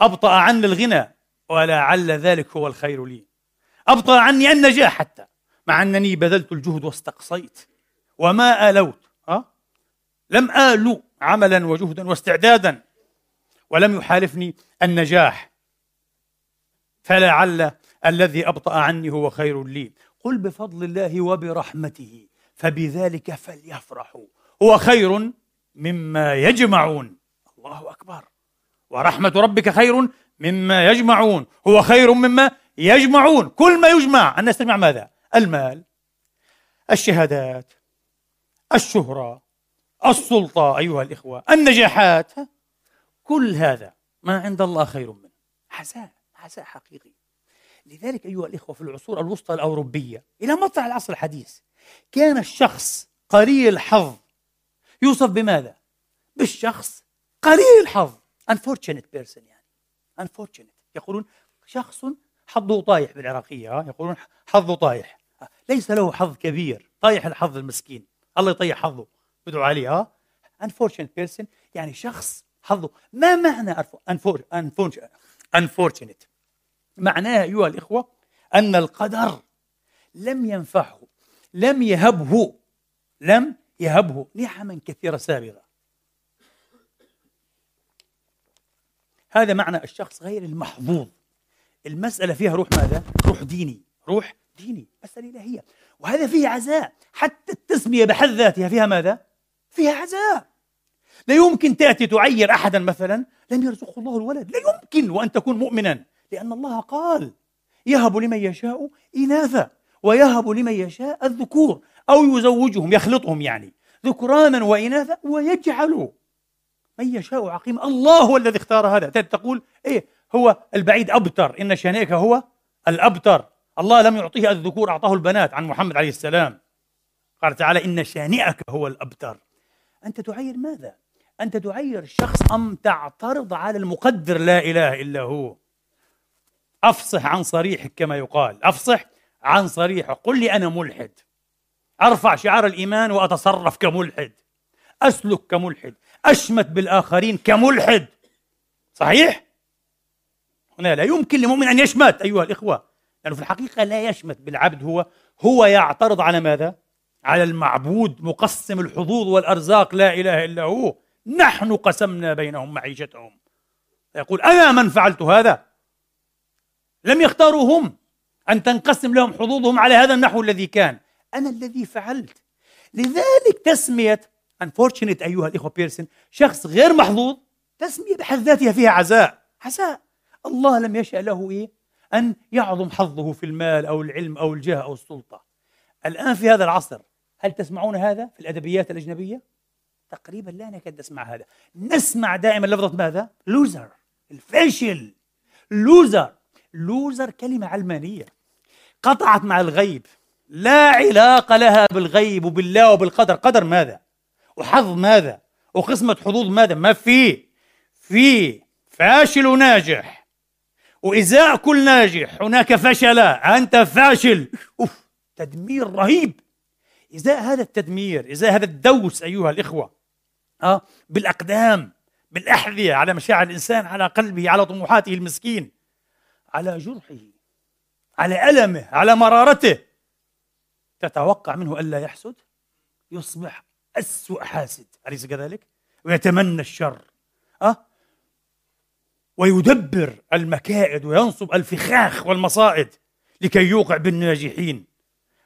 أبطأ عني الغنى ولعل ذلك هو الخير لي. أبطأ عني النجاح حتى مع أنني بذلت الجهد واستقصيت. وما آلوت أه؟ لم آلو عملا وجهدا واستعدادا. ولم يحالفني النجاح. فلعل الذي أبطأ عني هو خير لي. قل بفضل الله وبرحمته فبذلك فليفرحوا. هو خير مما يجمعون. الله أكبر. ورحمة ربك خير مما يجمعون. هو خير مما يجمعون. كل ما يجمع. الناس تجمع ماذا؟ المال الشهادات الشهرة السلطة أيها الإخوة النجاحات كل هذا ما عند الله خير منه. عزاء عزاء حقيقي. لذلك أيها الإخوة في العصور الوسطى الأوروبية إلى مطلع العصر الحديث كان الشخص قليل الحظ. يوصف بماذا؟ بالشخص قليل الحظ. Unfortunate person يعني. Unfortunate. يقولون شخص حظه طايح بالعراقية يقولون حظه طايح. ليس له حظ كبير طايح الحظ المسكين. الله يطيح حظه. بدعو عليه ها؟ Unfortunate person يعني شخص حظه. ما معنى unfortunate معناه أيها الإخوة أن القدر لم ينفعه لم يهبه لم يهبه نعما كثيرة سابغة. هذا معنى الشخص غير المحظوظ. المسألة فيها روح ماذا؟ روح ديني. روح ديني مسألة إلهية. وهذا فيه عزاء. حتى التسمية بحد ذاتها فيها ماذا؟ فيها عزاء. لا يمكن تأتي تعير أحدا مثلا لم يرزقه الله الولد. لا يمكن وأن تكون مؤمنا. لأن الله قال يهب لمن يشاء إناثا ويهب لمن يشاء الذكور أو يزوجهم يخلطهم يعني. ذكرانا وإناثا ويجعل من يشاء عقيما الله هو الذي اختار هذا. تقول إيه هو البعيد أبتر. إن شانئك هو الأبتر. الله لم يعطيه الذكور أعطاه البنات عن محمد عليه السلام. قال تعالى إن شانئك هو الأبتر. أنت تعير ماذا؟ أنت تعير الشخص أم تعترض على المقدر لا إله إلا هو. أفصح عن صريحك كما يقال. أفصح عن صريحك. قل لي أنا ملحد. أرفع شعار الإيمان وأتصرف كملحد. أسلك كملحد. أشمت بالآخرين كملحد. صحيح؟ هنا لا يمكن لمؤمن أن يشمت أيها الإخوة. لأنه في الحقيقة لا يشمت بالعبد هو. هو يعترض على ماذا؟ على المعبود مقسم الحظوظ والأرزاق لا إله إلا هو. نحن قسمنا بينهم معيشتهم. يقول أنا من فعلت هذا؟ لم يختاروا هم أن تنقسم لهم حظوظهم على هذا النحو الذي كان. أنا الذي فعلت. لذلك تسمية unfortunate أيها الإخوة بيرسون شخص غير محظوظ تسمية بحد ذاتها فيها عزاء. عزاء. الله لم يشأ له إيه؟ أن يعظم حظه في المال أو العلم أو الجاه أو السلطة الآن في هذا العصر هل تسمعون هذا في الأدبيات الأجنبية؟ تقريبا لا نكاد نسمع هذا نسمع دائما لفظة ماذا؟ لوزر الفاشل لوزر لوزر كلمة علمانية قطعت مع الغيب لا علاقة لها بالغيب وبالله وبالقدر قدر ماذا؟ وحظ ماذا؟ وقسمة حظوظ ماذا؟ ما في في فاشل وناجح وإزاء كل ناجح هناك فشل أنت فاشل أوف تدمير رهيب إزاء هذا التدمير إزاء هذا الدوس أيها الإخوة أه؟ بالأقدام بالأحذية على مشاعر الإنسان على قلبه على طموحاته المسكين على جرحه على ألمه على مرارته تتوقع منه ألا يحسد يصبح أسوأ حاسد أليس كذلك؟ ويتمنى الشر أه؟ ويدبر المكائد وينصب الفخاخ والمصائد لكي يوقع بالناجحين.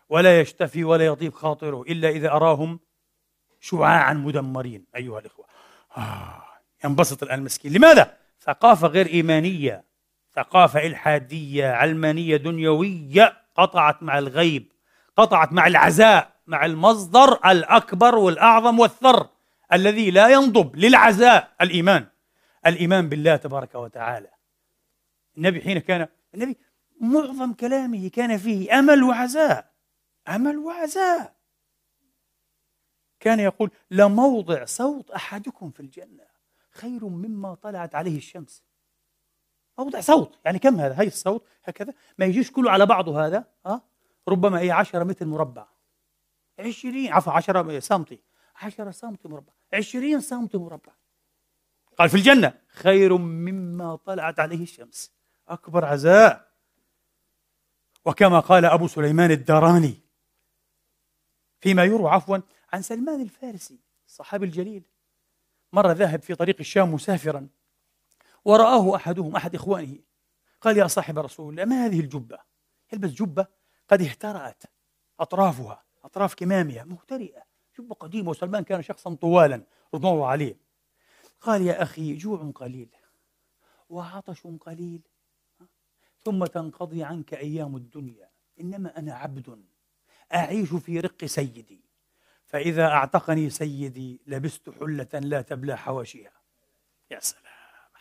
ولا يشتفي ولا يطيب خاطره إلا إذا أراهم شعاعا مدمرين. أيها الإخوة. آه ينبسط الآن المسكين. لماذا؟ ثقافة غير إيمانية ثقافة إلحادية علمانية دنيوية قطعت مع الغيب قطعت مع العزاء مع المصدر الأكبر والأعظم والثر الذي لا ينضب للعزاء الإيمان. الإيمان بالله تبارك وتعالى. النبي حين كان النبي معظم كلامه كان فيه أمل وعزاء أمل وعزاء. كان يقول لموضع صوت أحدكم في الجنة خير مما طلعت عليه الشمس. موضع صوت يعني كم هذا؟ هاي الصوت هكذا. ما يجيش كله على بعضه هذا أه؟ ربما أي عشرة متر مربع. عشرين عفوا عشرة سنتي عشرة سنتي مربع. عشرين سنتي مربع. قال في الجنة. خير مما طلعت عليه الشمس. أكبر عزاء. وكما قال أبو سليمان الداراني فيما يروى عفوا عن سلمان الفارسي الصحابي الجليل. مرة ذاهب في طريق الشام مسافرا ورآه أحدهم أحد إخوانه. قال يا صاحب رسول الله ما هذه الجبة؟ يلبس جبة قد اهترأت أطرافها أطراف كمامها مهترئة جبة قديمة وسلمان كان شخصا طوالا رضوان الله عليه. قال يا أخي جوع قليل وعطش قليل. ثم تنقضي عنك أيام الدنيا. إنما أنا عبد أعيش في رق سيدي. فإذا أعتقني سيدي لبست حلة لا تبلى حواشيها. يا سلام.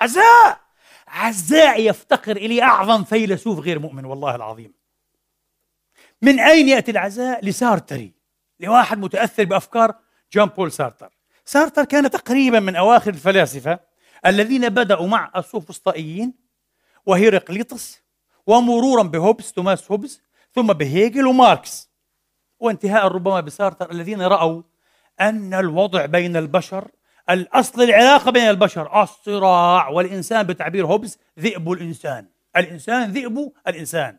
عزاء! عزاء يفتقر إليه أعظم فيلسوف غير مؤمن والله العظيم. من أين يأتي العزاء؟ لسارتري. لواحد متأثر بأفكار جان بول سارتر. سارتر كان تقريبا من أواخر الفلاسفة الذين بدأوا مع السوفسطائيين وهيراقليطس ومرورا بهوبس توماس هوبس ثم بهيجل وماركس. وانتهاء ربما بسارتر الذين رأوا أن الوضع بين البشر الأصل العلاقة بين البشر الصراع والإنسان بتعبير هوبس ذئب الإنسان. الإنسان ذئب الإنسان.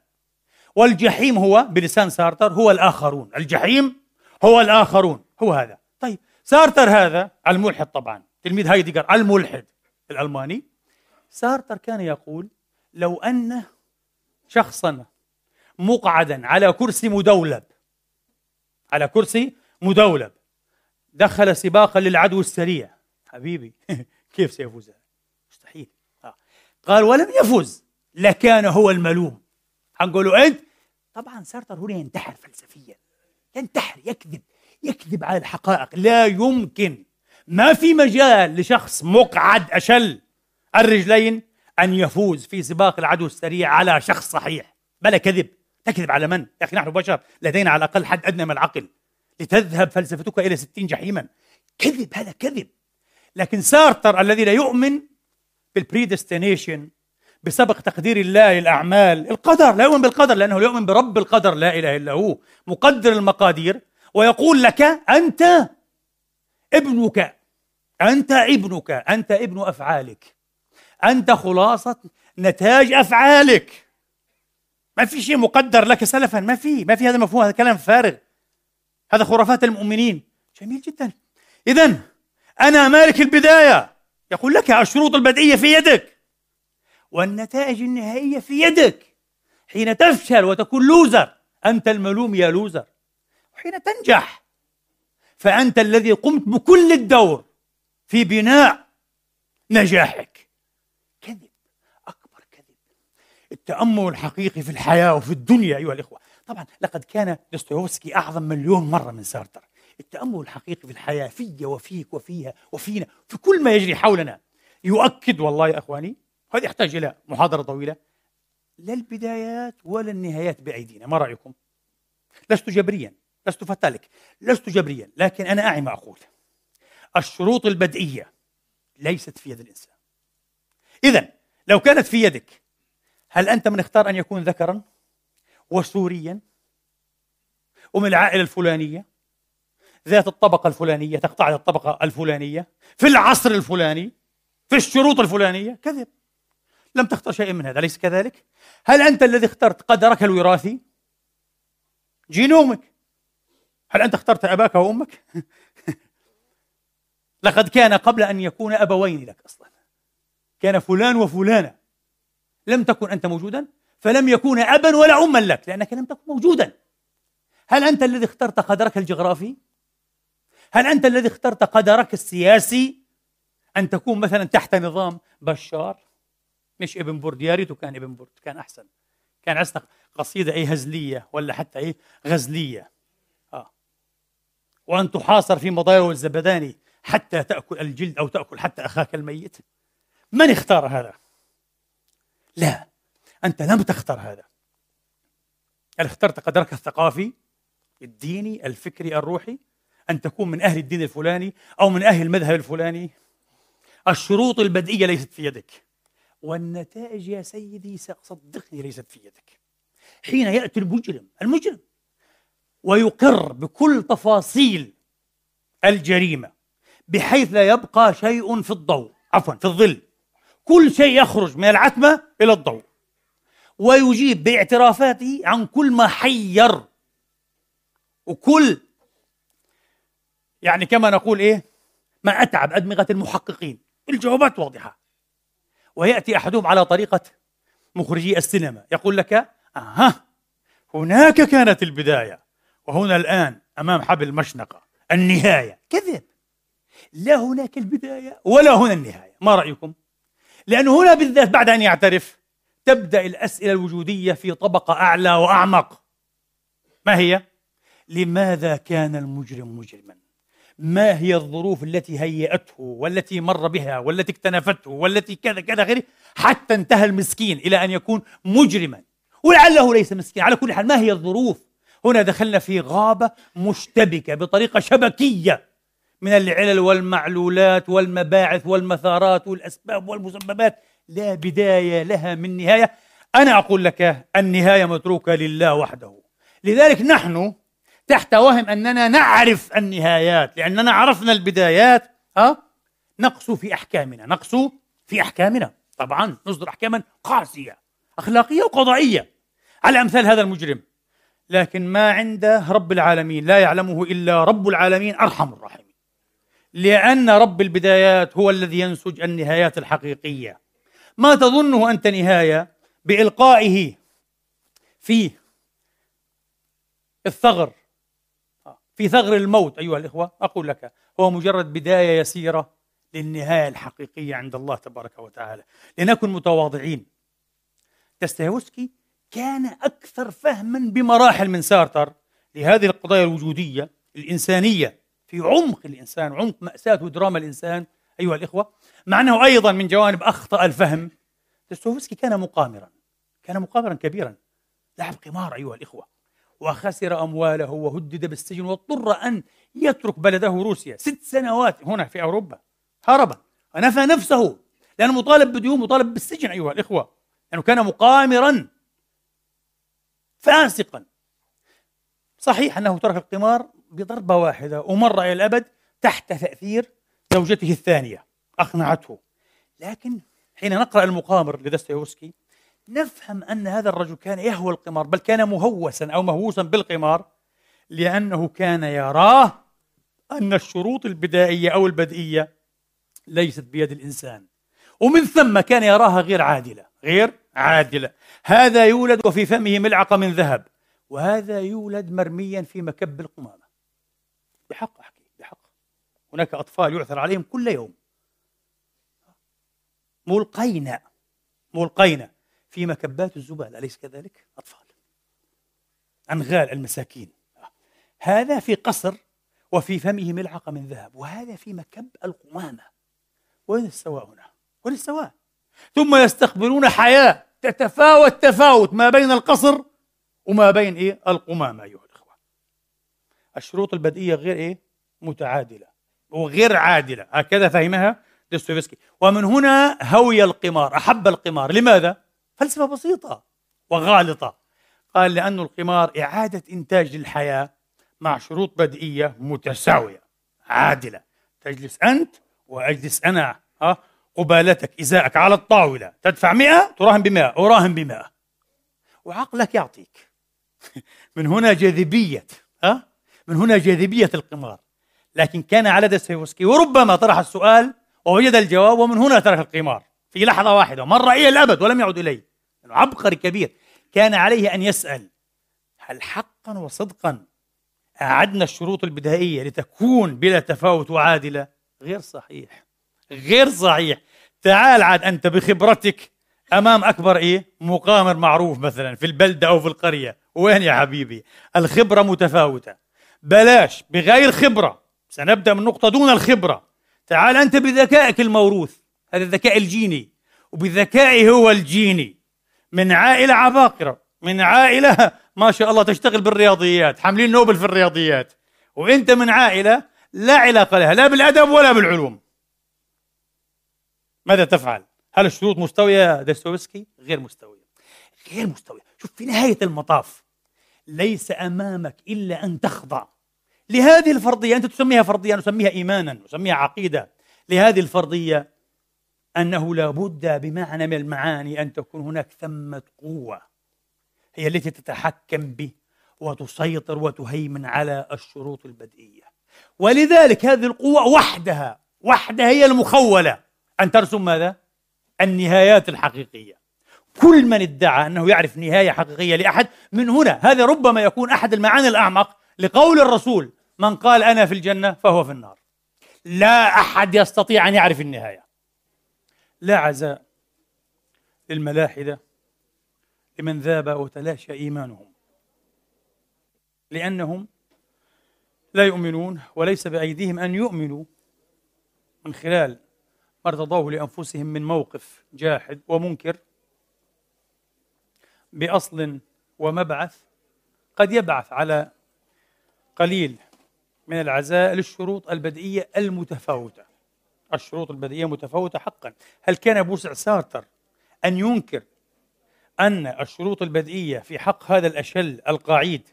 والجحيم هو بلسان سارتر هو الآخرون. الجحيم هو الآخرون. هو هذا. سارتر هذا الملحد طبعا. تلميذ هايدجر الملحد الألماني. سارتر كان يقول لو أن شخصا مقعدا على كرسي مدولب على كرسي مدولب دخل سباقا للعدو السريع. حبيبي <laughs> كيف سيفوز؟ مستحيل. آه. قال ولم يفز لكان هو الملوم. حنقولوا أنت؟ طبعا سارتر هنا ينتحر فلسفيا ينتحر يكذب. يكذب على الحقائق. لا يمكن. ما في مجال لشخص مقعد أشل الرجلين أن يفوز في سباق العدو السريع على شخص صحيح. بلا كذب. تكذب على من؟ يا أخي نحن بشر لدينا على الأقل حد أدنى من العقل. لتذهب فلسفتك إلى ستين جحيما. كذب هذا كذب. لكن سارتر الذي لا يؤمن بال predestination بسبق تقدير الله للأعمال القدر لا يؤمن بالقدر لأنه يؤمن برب القدر لا إله إلا هو مقدر المقادير ويقول لك أنت ابنك أنت ابنك أنت ابن أفعالك. أنت خلاصة نتاج أفعالك. ما في شيء مقدر لك سلفا ما في ما في هذا مفهوم هذا كلام فارغ. هذا خرافات المؤمنين. جميل جدا. إذا أنا مالك البداية. يقول لك الشروط البدئية في يدك والنتائج النهائية في يدك. حين تفشل وتكون لوزر أنت الملوم يا لوزر. وحين تنجح. فأنت الذي قمت بكل الدور في بناء نجاحك. كذب أكبر كذب. التأمل الحقيقي في الحياة وفي الدنيا أيها الإخوة. طبعا لقد كان دوستويفسكي أعظم مليون مرة من سارتر. التأمل الحقيقي في الحياة في وفيك وفيها وفينا في كل ما يجري حولنا. يؤكد والله يا أخواني هذا يحتاج إلى محاضرة طويلة لا البدايات ولا النهايات بأيدينا. ما رأيكم؟ لست جبريا. لست فتالك لست جبريا لكن أنا أعي ما أقول. الشروط البدئية ليست في يد الإنسان. إذا لو كانت في يدك هل أنت من اختار أن يكون ذكرا وسوريا؟ ومن العائلة الفلانية؟ ذات الطبقة الفلانية؟ تقطع الطبقة الفلانية؟ في العصر الفلاني؟ في الشروط الفلانية؟ كذب لم تختر شيء من هذا أليس كذلك؟ هل أنت الذي اخترت قدرك الوراثي؟ جينومك. هل أنت اخترت أباك وأمك؟ <laughs> لقد كان قبل أن يكون أبوين لك أصلا. كان فلان وفلانة. لم تكن أنت موجودا؟ فلم يكون أبا ولا أما لك لأنك لم تكن موجودا. هل أنت الذي اخترت قدرك الجغرافي؟ هل أنت الذي اخترت قدرك السياسي؟ أن تكون مثلا تحت نظام بشار؟ مش ابن برد يا ريته كان ابن برد كان أحسن. كان عندنا قصيدة أي هزلية ولا حتى أي غزلية. وأن تحاصر في مضايق الزبداني حتى تأكل الجلد أو تأكل حتى أخاك الميت؟ من اختار هذا؟ لا أنت لم تختر هذا. هل اخترت قدرك الثقافي الديني الفكري الروحي أن تكون من أهل الدين الفلاني أو من أهل المذهب الفلاني؟ الشروط البدئية ليست في يدك والنتائج يا سيدي صدقني ليست في يدك. حين يأتي المجرم المجرم ويقر بكل تفاصيل الجريمة بحيث لا يبقى شيء في الضوء عفوا في الظل. كل شيء يخرج من العتمة إلى الضوء. ويجيب باعترافاته عن كل ما حير. وكل يعني كما نقول إيه ما أتعب أدمغة المحققين. الجوابات واضحة. ويأتي أحدهم على طريقة مخرجي السينما يقول لك أها هناك كانت البداية. وهنا الآن أمام حبل المشنقة النهاية. كذب. لا هناك البداية ولا هنا النهاية. ما رأيكم؟ لأنه هنا بالذات بعد أن يعترف تبدأ الأسئلة الوجودية في طبقة أعلى وأعمق. ما هي؟ لماذا كان المجرم مجرما؟ ما هي الظروف التي هيأته والتي مر بها والتي اكتنفته والتي كذا كذا غيره حتى انتهى المسكين إلى أن يكون مجرما؟ ولعله ليس مسكين على كل حال ما هي الظروف هنا دخلنا في غابة مشتبكة بطريقة شبكية من العلل والمعلولات والمباعث والمثارات والأسباب والمسببات. لا بداية لها من نهاية. أنا أقول لك النهاية متروكة لله وحده. لذلك نحن تحت وهم أننا نعرف النهايات لأننا عرفنا البدايات ها؟ نقص في أحكامنا نقص في أحكامنا. طبعا نصدر أحكاما قاسية أخلاقية وقضائية. على أمثال هذا المجرم لكن ما عند رب العالمين لا يعلمه إلا رب العالمين أرحم الراحمين. لأن رب البدايات هو الذي ينسج النهايات الحقيقية. ما تظنه أنت نهاية بإلقائه في الثغر. في ثغر الموت أيها الإخوة أقول لك هو مجرد بداية يسيرة للنهاية الحقيقية عند الله تبارك وتعالى. لنكن متواضعين. دستايوسكي كان أكثر فهما بمراحل من سارتر لهذه القضايا الوجودية الإنسانية في عمق الإنسان عمق مأساة ودراما الإنسان أيها الإخوة. مع أنه أيضا من جوانب أخطأ الفهم دستوفسكي كان مقامرا كان مقامرا كبيرا. لعب قمار أيها الإخوة. وخسر أمواله وهدد بالسجن واضطر أن يترك بلده روسيا. ست سنوات هنا في أوروبا. هرب. ونفى نفسه. لأنه مطالب بديون مطالب بالسجن أيها الإخوة. لأنه كان مقامرا. فاسقا. صحيح أنه ترك القمار بضربة واحدة ومر إلى الأبد تحت تأثير زوجته الثانية أقنعته. لكن حين نقرأ المقامر لدستيوسكي نفهم أن هذا الرجل كان يهوى القمار بل كان مهوسا أو مهووسا بالقمار لأنه كان يراه أن الشروط البدائية أو البدئية ليست بيد الإنسان. ومن ثم كان يراها غير عادلة غير عادلة. هذا يولد وفي فمه ملعقة من ذهب. وهذا يولد مرميا في مكب القمامة. بحق أحكي بحق. هناك أطفال يعثر عليهم كل يوم. ملقين ملقين في مكبات الزبالة. أليس كذلك؟ أطفال. أنغال المساكين. هذا في قصر وفي فمه ملعقة من ذهب. وهذا في مكب القمامة. وين السواء هنا؟ وين السواء؟ ثم يستقبلون حياة تتفاوت تفاوت ما بين القصر وما بين إيه؟ القمامة أيها الإخوة. الشروط البدئية غير إيه؟ متعادلة وغير عادلة. هكذا فهمها دوستويفسكي. ومن هنا هوي القمار أحب القمار. لماذا؟ فلسفة بسيطة وغالطة. قال لأن القمار إعادة إنتاج للحياة مع شروط بدئية متساوية عادلة. تجلس أنت وأجلس أنا ها؟ قبالتك إزاءك على الطاولة. تدفع مئة تراهن بمئة أراهن بمئة. وعقلك يعطيك. <laughs> من هنا جاذبية ها؟ من هنا جاذبية القمار. لكن كان على دستيفسكي وربما طرح السؤال ووجد الجواب ومن هنا ترك القمار. في لحظة واحدة ومر إلى الأبد ولم يعد إليه. عبقري كبير. كان عليه أن يسأل هل حقا وصدقا أعدنا الشروط البدائية لتكون بلا تفاوت وعادلة؟ غير صحيح. غير صحيح. تعال عاد أنت بخبرتك أمام أكبر إيه؟ مقامر معروف مثلا في البلدة أو في القرية. وين يا حبيبي؟ الخبرة متفاوتة. بلاش بغير خبرة. سنبدأ من نقطة دون الخبرة. تعال أنت بذكائك الموروث. هذا الذكاء الجيني. وبذكائه هو الجيني. من عائلة عباقرة. من عائلة ما شاء الله تشتغل بالرياضيات. حاملين نوبل في الرياضيات. وأنت من عائلة لا علاقة لها. لا بالأدب ولا بالعلوم. ماذا تفعل؟ هل الشروط مستوية دستويفسكي؟ غير مستوية. غير مستوية. شوف في نهاية المطاف ليس أمامك إلا أن تخضع. لهذه الفرضية أنت تسميها فرضية نسميها إيمانا نسميها عقيدة. لهذه الفرضية أنه لابد بمعنى من المعاني أن تكون هناك ثمة قوة هي التي تتحكم به وتسيطر وتهيمن على الشروط البدئية. ولذلك هذه القوة وحدها وحدها هي المخولة. أن ترسم ماذا؟ النهايات الحقيقية. كل من ادعى أنه يعرف نهاية حقيقية لأحد من هنا هذا ربما يكون أحد المعاني الأعمق لقول الرسول من قال أنا في الجنة فهو في النار لا أحد يستطيع أن يعرف النهاية. لا عزاء للملاحدة لمن ذاب وتلاشى إيمانهم. لأنهم لا يؤمنون وليس بأيديهم أن يؤمنوا من خلال أرتضوه لأنفسهم من موقف جاحد ومنكر بأصل ومبعث قد يبعث على قليل من العزاء للشروط البدئية المتفاوتة. الشروط البدئية متفاوتة حقا. هل كان بوسع سارتر أن ينكر أن الشروط البدئية في حق هذا الأشل القعيد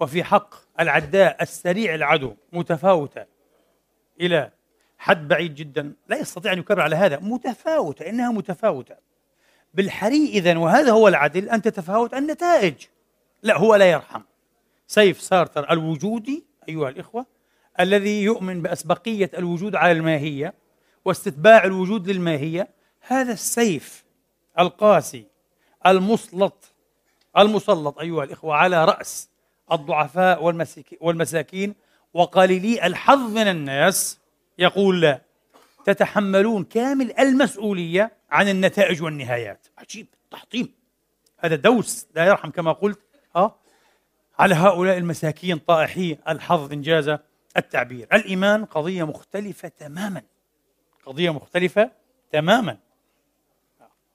وفي حق العداء السريع العدو متفاوتة إلى حد بعيد جدا لا يستطيع أن يكرر على هذا. متفاوتة إنها متفاوتة. بالحري إذا وهذا هو العدل أن تتفاوت النتائج. لا هو لا يرحم. سيف سارتر الوجودي أيها الإخوة الذي يؤمن بأسبقية الوجود على الماهية واستتباع الوجود للماهية هذا السيف القاسي المسلط المسلط أيها الإخوة على رأس الضعفاء والمساكين وقليلي الحظ من الناس يقول تتحملون كامل المسؤولية عن النتائج والنهايات. عجيب. تحطيم. هذا دوس. لا يرحم كما قلت. ها على هؤلاء المساكين طائحي الحظ إنجاز التعبير. الإيمان قضية مختلفة تماما. قضية مختلفة تماما.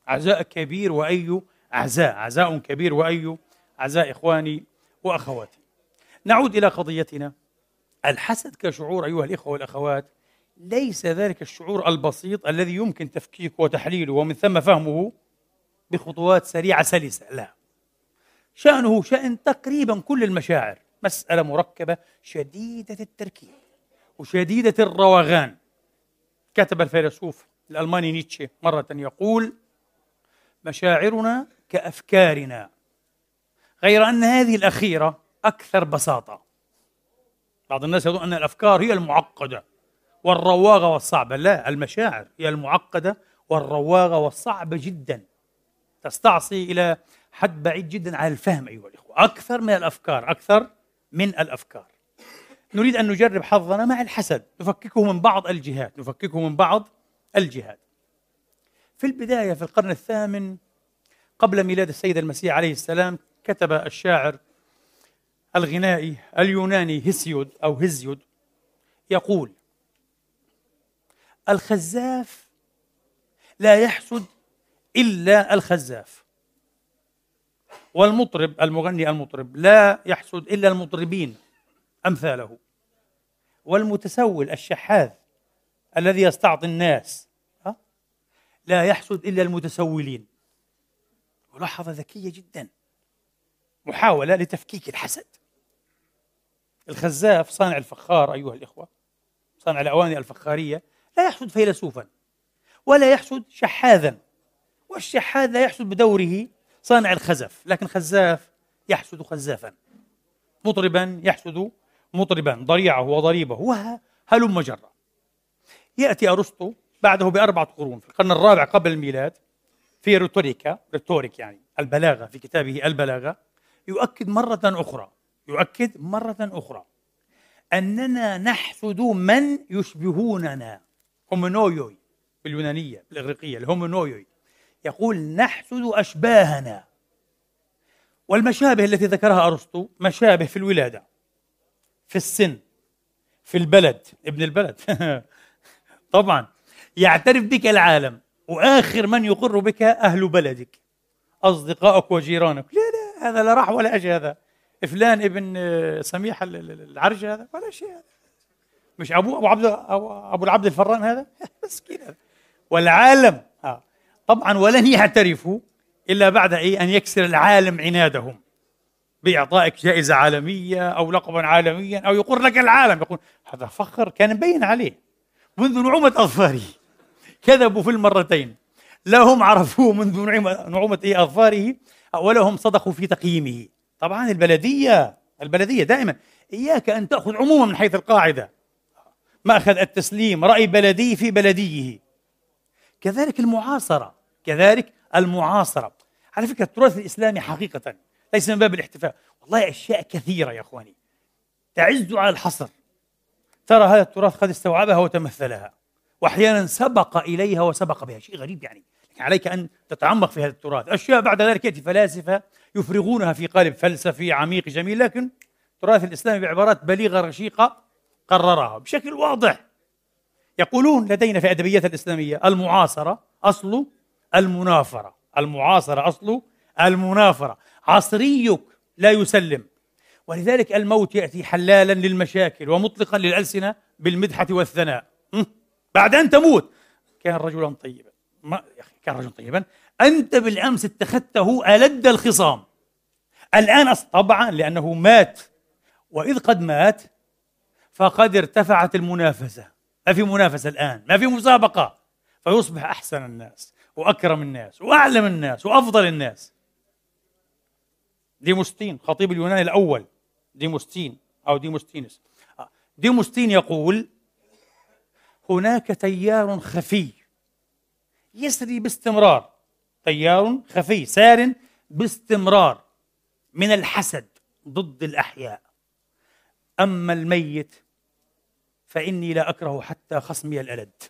عزاء كبير وأي عزاء عزاء كبير وأي عزاء إخواني وأخواتي. نعود إلى قضيتنا. الحسد كشعور أيها الإخوة والأخوات ليس ذلك الشعور البسيط الذي يمكن تفكيكه وتحليله ومن ثم فهمه بخطوات سريعة سلسة. لا. شأنه شأن تقريبا كل المشاعر مسألة مركبة شديدة التركيب وشديدة الروغان. كتب الفيلسوف الألماني نيتشه مرة يقول مشاعرنا كأفكارنا غير أن هذه الأخيرة أكثر بساطة. بعض الناس يظن أن الأفكار هي المعقدة. والرواغة والصعبة. لا المشاعر هي المعقدة والرواغة والصعبة جدا. تستعصي إلى حد بعيد جدا على الفهم أيها الإخوة. أكثر من الأفكار أكثر من الأفكار. نريد أن نجرب حظنا مع الحسد. نفككه من بعض الجهات. نفككه من بعض الجهات. في البداية في القرن الثامن قبل ميلاد السيد المسيح عليه السلام كتب الشاعر الغنائي اليوناني هيسيود أو هزيود يقول الخزاف لا يحسد إلا الخزاف. والمطرب المغني المطرب لا يحسد إلا المطربين أمثاله. والمتسول الشحاذ الذي يستعطي الناس لا يحسد إلا المتسولين. ملاحظة ذكية جدا. محاولة لتفكيك الحسد. الخزاف صانع الفخار أيها الإخوة صانع الأواني الفخارية لا يحسد فيلسوفا ولا يحسد شحاذا والشحاذ لا يحسد بدوره صانع الخزف لكن خزاف يحسد خزافا. مطربا يحسد مطربا ضريعه وضريبه وهلم جرا يأتي أرسطو بعده بأربعة قرون في القرن الرابع قبل الميلاد في Rhetorica rhetoric يعني البلاغة في كتابه البلاغة يؤكد مرة أخرى يؤكد مرة أخرى أننا نحسد من يشبهوننا. هومونويوي باليونانية بالإغريقية الهومونويوي يقول نحسد أشباهنا. والمشابه التي ذكرها أرسطو مشابه في الولادة في السن في البلد ابن البلد. <laughs> طبعا يعترف بك العالم وآخر من يقر بك أهل بلدك أصدقائك وجيرانك. لا لا هذا لا راح ولا أجي هذا فلان ابن سميح العرج هذا ولا شيء هذا. مش أبوه أبو عبد أبو العبد الفران هذا؟ <laughs> مسكين والعالم آه. طبعا ولن يعترفوا إلا بعد إيه؟ أن يكسر العالم عنادهم بإعطائك جائزة عالمية أو لقبا عالميا أو يقول لك العالم يقول هذا فخر كان مبين عليه منذ نعومة أظفاره. كذبوا في المرتين. لا هم عرفوه منذ نعومة إيه؟ أظفاره ولا هم صدقوا في تقييمه. طبعا البلدية البلدية دائما إياك أن تأخذ عموما من حيث القاعدة. مأخذ التسليم رأي بلدي في بلديه. كذلك المعاصرة كذلك المعاصرة. على فكرة التراث الإسلامي حقيقة ليس من باب الاحتفاء. والله أشياء كثيرة يا أخواني. تعز على الحصر. ترى هذا التراث قد استوعبها وتمثلها. وأحيانا سبق إليها وسبق بها. شيء غريب يعني. عليك أن تتعمق في هذا التراث. أشياء بعد ذلك يأتي فلاسفة يفرغونها في قالب فلسفي عميق جميل. لكن التراث الإسلامي بعبارات بليغة رشيقة قررها بشكل واضح. يقولون لدينا في أدبيات الإسلامية المعاصرة أصل المنافرة. المعاصرة أصل المنافرة. عصريك لا يسلم. ولذلك الموت يأتي حلالا للمشاكل ومطلقا للألسنة بالمدحة والثناء. بعد أن تموت. كان رجلا طيبا. ما كان رجلا طيبا. أنت بالأمس اتخذته ألد الخصام. الآن طبعا لأنه مات. وإذ قد مات فقد ارتفعت المنافسة. ما في منافسة الآن ما في مسابقة. فيصبح أحسن الناس وأكرم الناس وأعلم الناس وأفضل الناس. ديموستين خطيب اليونان الأول. ديموستين أو ديموستينس ديموستين يقول هناك تيار خفي يسري باستمرار. تيار خفي سار باستمرار من الحسد ضد الأحياء. أما الميت فإني لا أكره حتى خصمي الألد.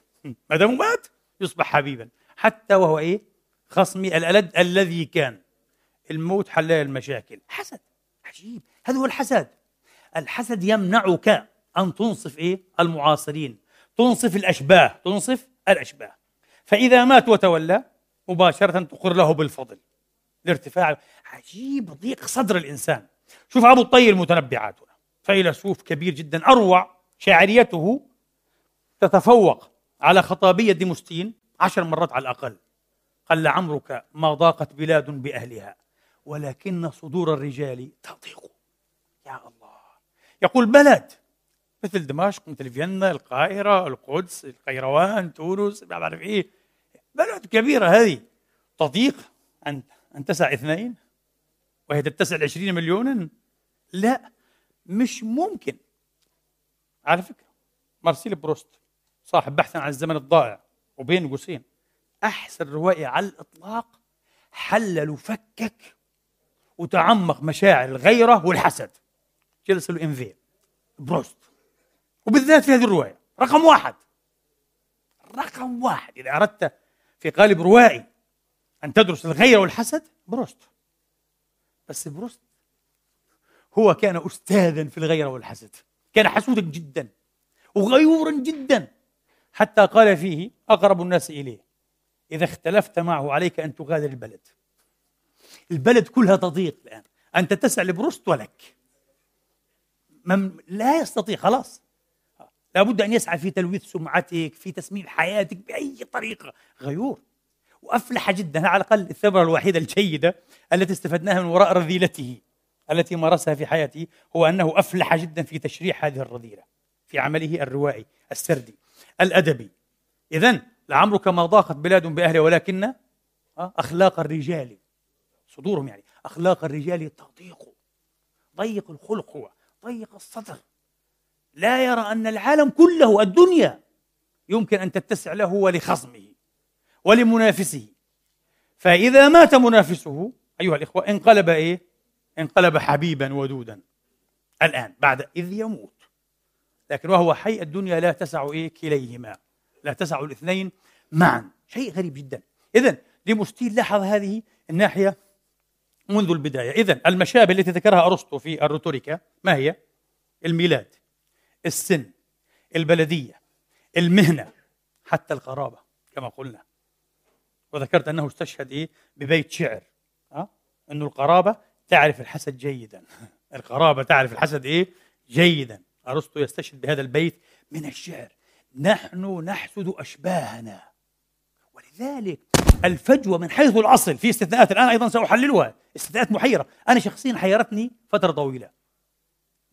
ما دام مات يصبح حبيبا. حتى وهو إيه؟ خصمي الألد الذي كان. الموت حلال المشاكل. حسد. عجيب. هذا هو الحسد. الحسد يمنعك أن تنصف إيه؟ المعاصرين. تنصف الأشباه. تنصف الأشباه. فإذا مات وتولى مباشرة تقر له بالفضل. لارتفاع. عجيب. ضيق صدر الإنسان. شوف أبو الطير المتنبعات فيلسوف كبير جدا أروع شاعريته تتفوق على خطابية ديموستين عشر مرات على الأقل. قال لعمرك ما ضاقت بلاد بأهلها ولكن صدور الرجال تضيق. يا الله. يقول بلد مثل دمشق مثل فيينا القاهرة القدس القيروان تونس ما بعرف إيه. بلد كبيرة هذه. تضيق أن أن تسع اثنين؟ وهي تتسع عشرين مليونا؟ لا مش ممكن. على فكرة مارسيل بروست صاحب بحث عن الزمن الضائع وبين قوسين أحسن روائي على الإطلاق حلل وفكك وتعمق مشاعر الغيرة والحسد. jealousy envy بروست. وبالذات في هذه الرواية. رقم واحد. رقم واحد. إذا أردت في قالب روائي أن تدرس الغيرة والحسد بروست. بس بروست هو كان أستاذا في الغيرة والحسد. كان حسودا جدا وغيورا جدا حتى قال فيه أقرب الناس إليه إذا اختلفت معه عليك أن تغادر البلد. البلد كلها تضيق الآن. أنت تسعى لبروست ولك. من لا يستطيع خلاص. لابد أن يسعى في تلويث سمعتك في تسميم حياتك بأي طريقة. غيور. وأفلح جدا على الأقل الثمرة الوحيدة الجيدة التي استفدناها من وراء رذيلته. التي مارسها في حياته هو أنه أفلح جدا في تشريح هذه الرذيلة في عمله الروائي السردي الأدبي. إذا لعمرك ما ضاقت بلاد بأهلها ولكن آه، أخلاق الرجال صدورهم يعني أخلاق الرجال تضيق ضيق الخلق هو ضيق الصدر. لا يرى أن العالم كله الدنيا يمكن أن تتسع له ولخصمه ولمنافسه. فإذا مات منافسه أيها الإخوة انقلب إيه؟ انقلب حبيبا ودودا. الآن بعد إذ يموت. لكن وهو حي الدنيا لا تسع إيه كليهما لا تسع الاثنين معا. شيء غريب جدا. إذا ديموستين لاحظ هذه الناحية منذ البداية. إذا المشابه التي ذكرها أرسطو في ال Rhetorica ما هي؟ الميلاد السن البلدية المهنة حتى القرابة كما قلنا. وذكرت أنه استشهد إيه؟ ببيت شعر. أه؟ أنه القرابة تعرف الحسد جيدا. <laughs> القرابة تعرف الحسد إيه؟ جيدا. أرسطو يستشهد بهذا البيت من الشعر. نحن نحسد أشباهنا. ولذلك الفجوة من حيث الأصل في استثناءات الآن أيضا سأحللها. استثناءات محيرة. أنا شخصيا حيرتني فترة طويلة.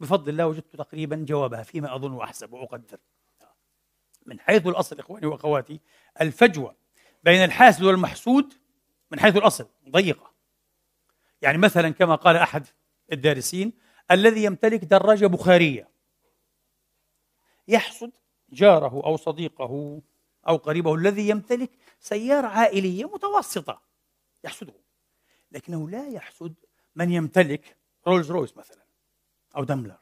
بفضل الله وجدت تقريبا جوابها فيما أظن وأحسب وأقدر. من حيث الأصل إخواني وأخواتي الفجوة بين الحاسد والمحسود من حيث الأصل ضيقة. يعني مثلا كما قال أحد الدارسين الذي يمتلك دراجة بخارية. يحسد جاره أو صديقه أو قريبه الذي يمتلك سيارة عائلية متوسطة. يحسده لكنه لا يحسد من يمتلك رولز رويس مثلا أو دملر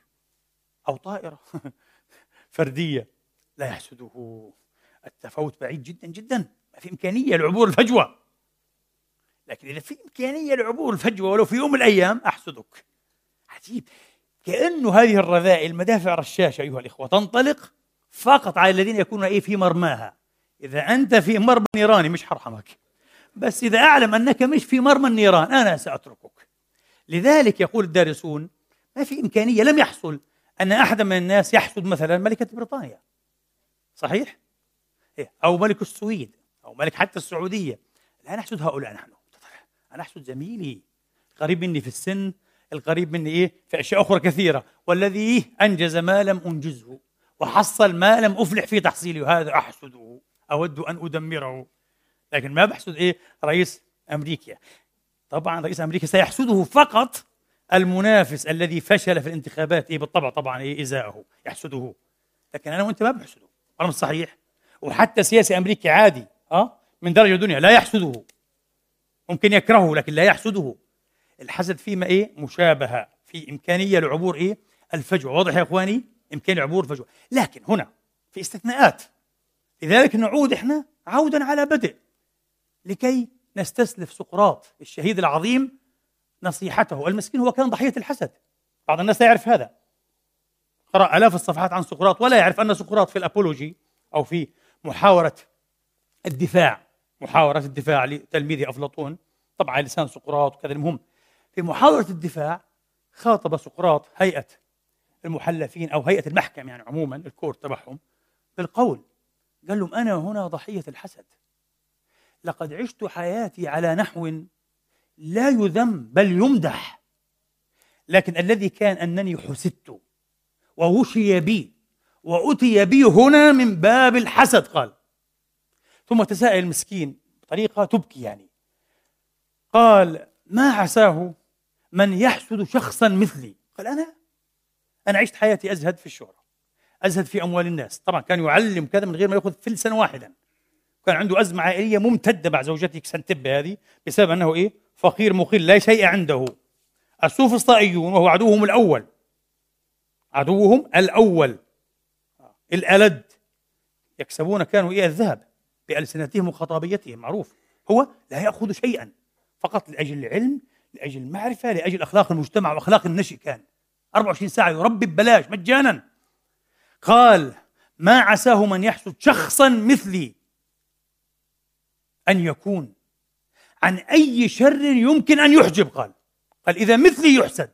أو طائرة <laughs> فردية. لا يحسده التفاوت بعيد جدا جدا. ما في إمكانية لعبور الفجوة. لكن إذا في إمكانية لعبور الفجوة ولو في يوم من الأيام أحسدك عجيب. كأنه هذه الرذائل مدافع رشاشة أيها الإخوة تنطلق فقط على الذين يكونون إيه في مرماها. إذا أنت في مرمى نيراني مش حرحمك. بس إذا أعلم أنك مش في مرمى النيران أنا سأتركك. لذلك يقول الدارسون ما في إمكانية لم يحصل أن أحد من الناس يحسد مثلا ملكة بريطانيا. صحيح؟ إيه؟ أو ملك السويد أو ملك حتى السعودية. لا نحسد هؤلاء نحن. أنا أحسد زميلي. قريب مني في السن القريب مني إيه؟ في أشياء أخرى كثيرة. والذي أنجز ما لم أنجزه وحصل ما لم أفلح في تحصيله هذا أحسده. أود أن أدمره. لكن ما بحسد إيه؟ رئيس أمريكا. طبعا رئيس أمريكا سيحسده فقط المنافس الذي فشل في الانتخابات. إيه؟ بالطبع طبعا إيه؟ إزاءه. يحسده. لكن أنا وأنت ما بحسده أنا صحيح. وحتى سياسي أمريكي عادي أه؟ من درجة دنيا لا يحسده. ممكن يكرهه لكن لا يحسده. الحسد فيما إيه؟ مشابهة. في إمكانية لعبور إيه؟ الفجوة. واضح يا إخواني؟ إمكانية عبور الفجوة. لكن هنا في استثناءات. لذلك نعود إحنا عودا على بدء. لكي نستسلف سقراط الشهيد العظيم نصيحته. المسكين هو كان ضحية الحسد. بعض الناس لا يعرف هذا. قرأ آلاف الصفحات عن سقراط ولا يعرف أن سقراط في الأبولوجي أو في محاورة الدفاع محاورة الدفاع لتلميذه أفلاطون. طبعا لسان سقراط وكذا. المهم في محاورة الدفاع خاطب سقراط هيئة المحلفين أو هيئة المحكمة يعني عموما ال court تبعهم بالقول. قال لهم أنا هنا ضحية الحسد. لقد عشت حياتي على نحو لا يذم بل يمدح. لكن الذي كان أنني حسدت ووشي بي وأتي بي هنا من باب الحسد قال. ثم تساءل المسكين بطريقة تبكي يعني. قال ما عساه من يحسد شخصا مثلي؟ قال أنا؟ أنا عشت حياتي أزهد في الشهرة أزهد في أموال الناس. طبعا كان يعلم كذا من غير ما يأخذ فلسا واحدا. كان عنده أزمة عائلية ممتدة مع زوجته كسنتبة هذه بسبب أنه إيه؟ فقير مقل لا شيء عنده. السوفسطائيون وهو عدوهم الأول. عدوهم الأول. الألد. يكسبون كانوا إيه؟ الذهب. بألسنتهم وخطابيتهم معروف. هو لا يأخذ شيئا فقط لأجل العلم لأجل المعرفة لأجل أخلاق المجتمع وأخلاق النشء كان. 24 ساعة يربي ببلاش مجانا. قال ما عساه من يحسد شخصا مثلي أن يكون عن أي شر يمكن أن يحجب. قال. قال إذا مثلي يحسد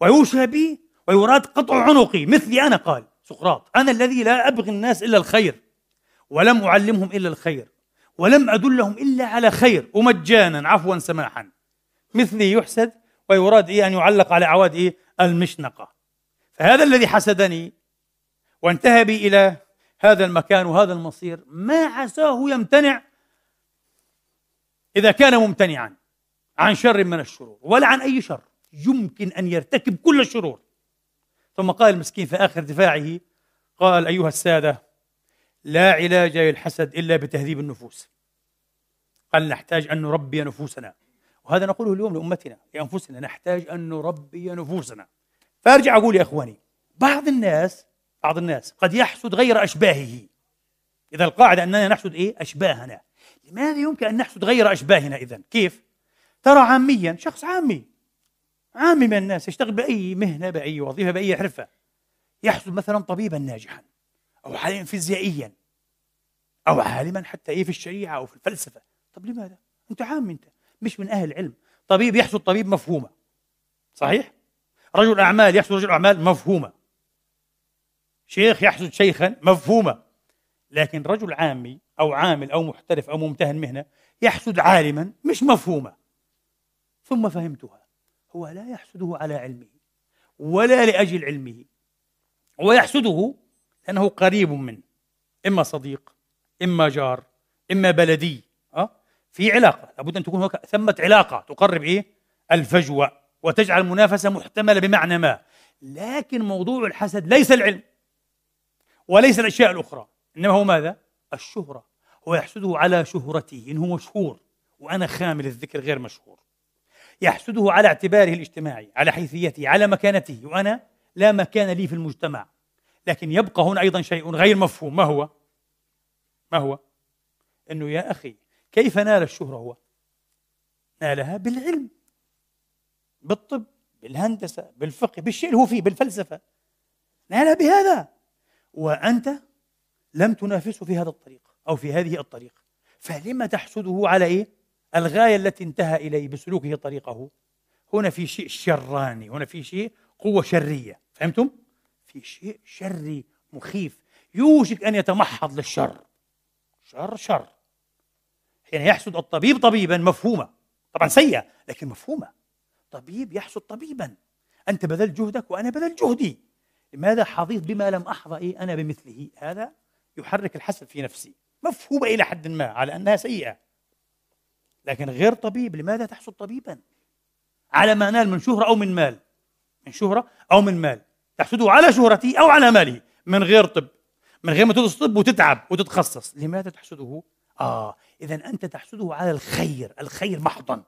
ويوشى بي ويراد قطع عنقي مثلي أنا. قال سقراط أنا الذي لا أبغي الناس إلا الخير. ولم أعلمهم إلا الخير ولم أدلهم إلا على خير ومجانا عفوا سماحا. مثلي يحسد ويراد إيه أن يعلق على أعواد إيه؟ المشنقة. فهذا الذي حسدني وانتهى بي إلى هذا المكان وهذا المصير ما عساه يمتنع إذا كان ممتنعا عن شر من الشرور ولا عن أي شر. يمكن أن يرتكب كل الشرور. ثم قال المسكين في آخر دفاعه قال أيها السادة لا علاج للحسد إلا بتهذيب النفوس. قال نحتاج أن نربي نفوسنا. وهذا نقوله اليوم لأمتنا لأنفسنا. نحتاج أن نربي نفوسنا. فأرجع أقول يا إخواني بعض الناس بعض الناس قد يحسد غير أشباهه. إذا القاعدة أننا نحسد إيه؟ أشباهنا. لماذا يمكن أن نحسد غير أشباهنا إذا؟ كيف؟ ترى عاميا شخص عامي. عامي من الناس يشتغل بأي مهنة بأي وظيفة بأي حرفة. يحسد مثلا طبيبا ناجحا. أو عالما فيزيائيا أو عالما حتى إيه في الشريعة أو في الفلسفة. طب لماذا؟ أنت عام أنت مش من أهل العلم. طبيب يحسد طبيب مفهومة. صحيح؟ رجل أعمال يحسد رجل أعمال مفهومة. شيخ يحسد شيخا مفهومة. لكن رجل عامي أو عامل أو محترف أو ممتهن مهنة يحسد عالما مش مفهومة. ثم فهمتها. هو لا يحسده على علمه ولا لأجل علمه ويحسده لأنه قريب منه. إما صديق إما جار إما بلدي. أه؟ في علاقة. لابد أن تكون هناك ثمة علاقة. تقرب إيه؟ الفجوة. وتجعل المنافسة محتملة بمعنى ما. لكن موضوع الحسد ليس العلم. وليس الأشياء الأخرى. إنما هو ماذا؟ الشهرة. هو يحسده على شهرته. إنه مشهور. وأنا خامل الذكر غير مشهور. يحسده على اعتباره الاجتماعي على حيثيته على مكانته. وأنا لا مكان لي في المجتمع. لكن يبقى هنا أيضا شيء غير مفهوم ما هو؟ ما هو؟ أنه يا أخي كيف نال الشهرة هو؟ نالها بالعلم بالطب بالهندسة بالفقه بالشيء اللي هو فيه بالفلسفة نال بهذا وأنت لم تنافسه في هذا الطريق أو في هذه الطريقة فلما تحسده على إيه؟ الغاية التي انتهى إليه بسلوكه طريقه هنا في شيء شراني هنا في شيء قوة شرية فهمتم؟ في شيء شري مخيف يوشك أن يتمحض للشر. شر شر. حين يحسد الطبيب طبيبا مفهومة. طبعا سيئة لكن مفهومة. طبيب يحسد طبيبا. أنت بذلت جهدك وأنا بذلت جهدي. لماذا حظيت بما لم أحظى إيه أنا بمثله؟ هذا يحرك الحسد في نفسي. مفهومة إلى حد ما على أنها سيئة. لكن غير طبيب لماذا تحسد طبيبا؟ على ما نال من شهرة أو من مال. من شهرة أو من مال. تحسده على شهرته أو على ماله من غير طب من غير ما تدرس طب وتتعب وتتخصص. لماذا تحسده؟ آه إذا أنت تحسده على الخير الخير محضا.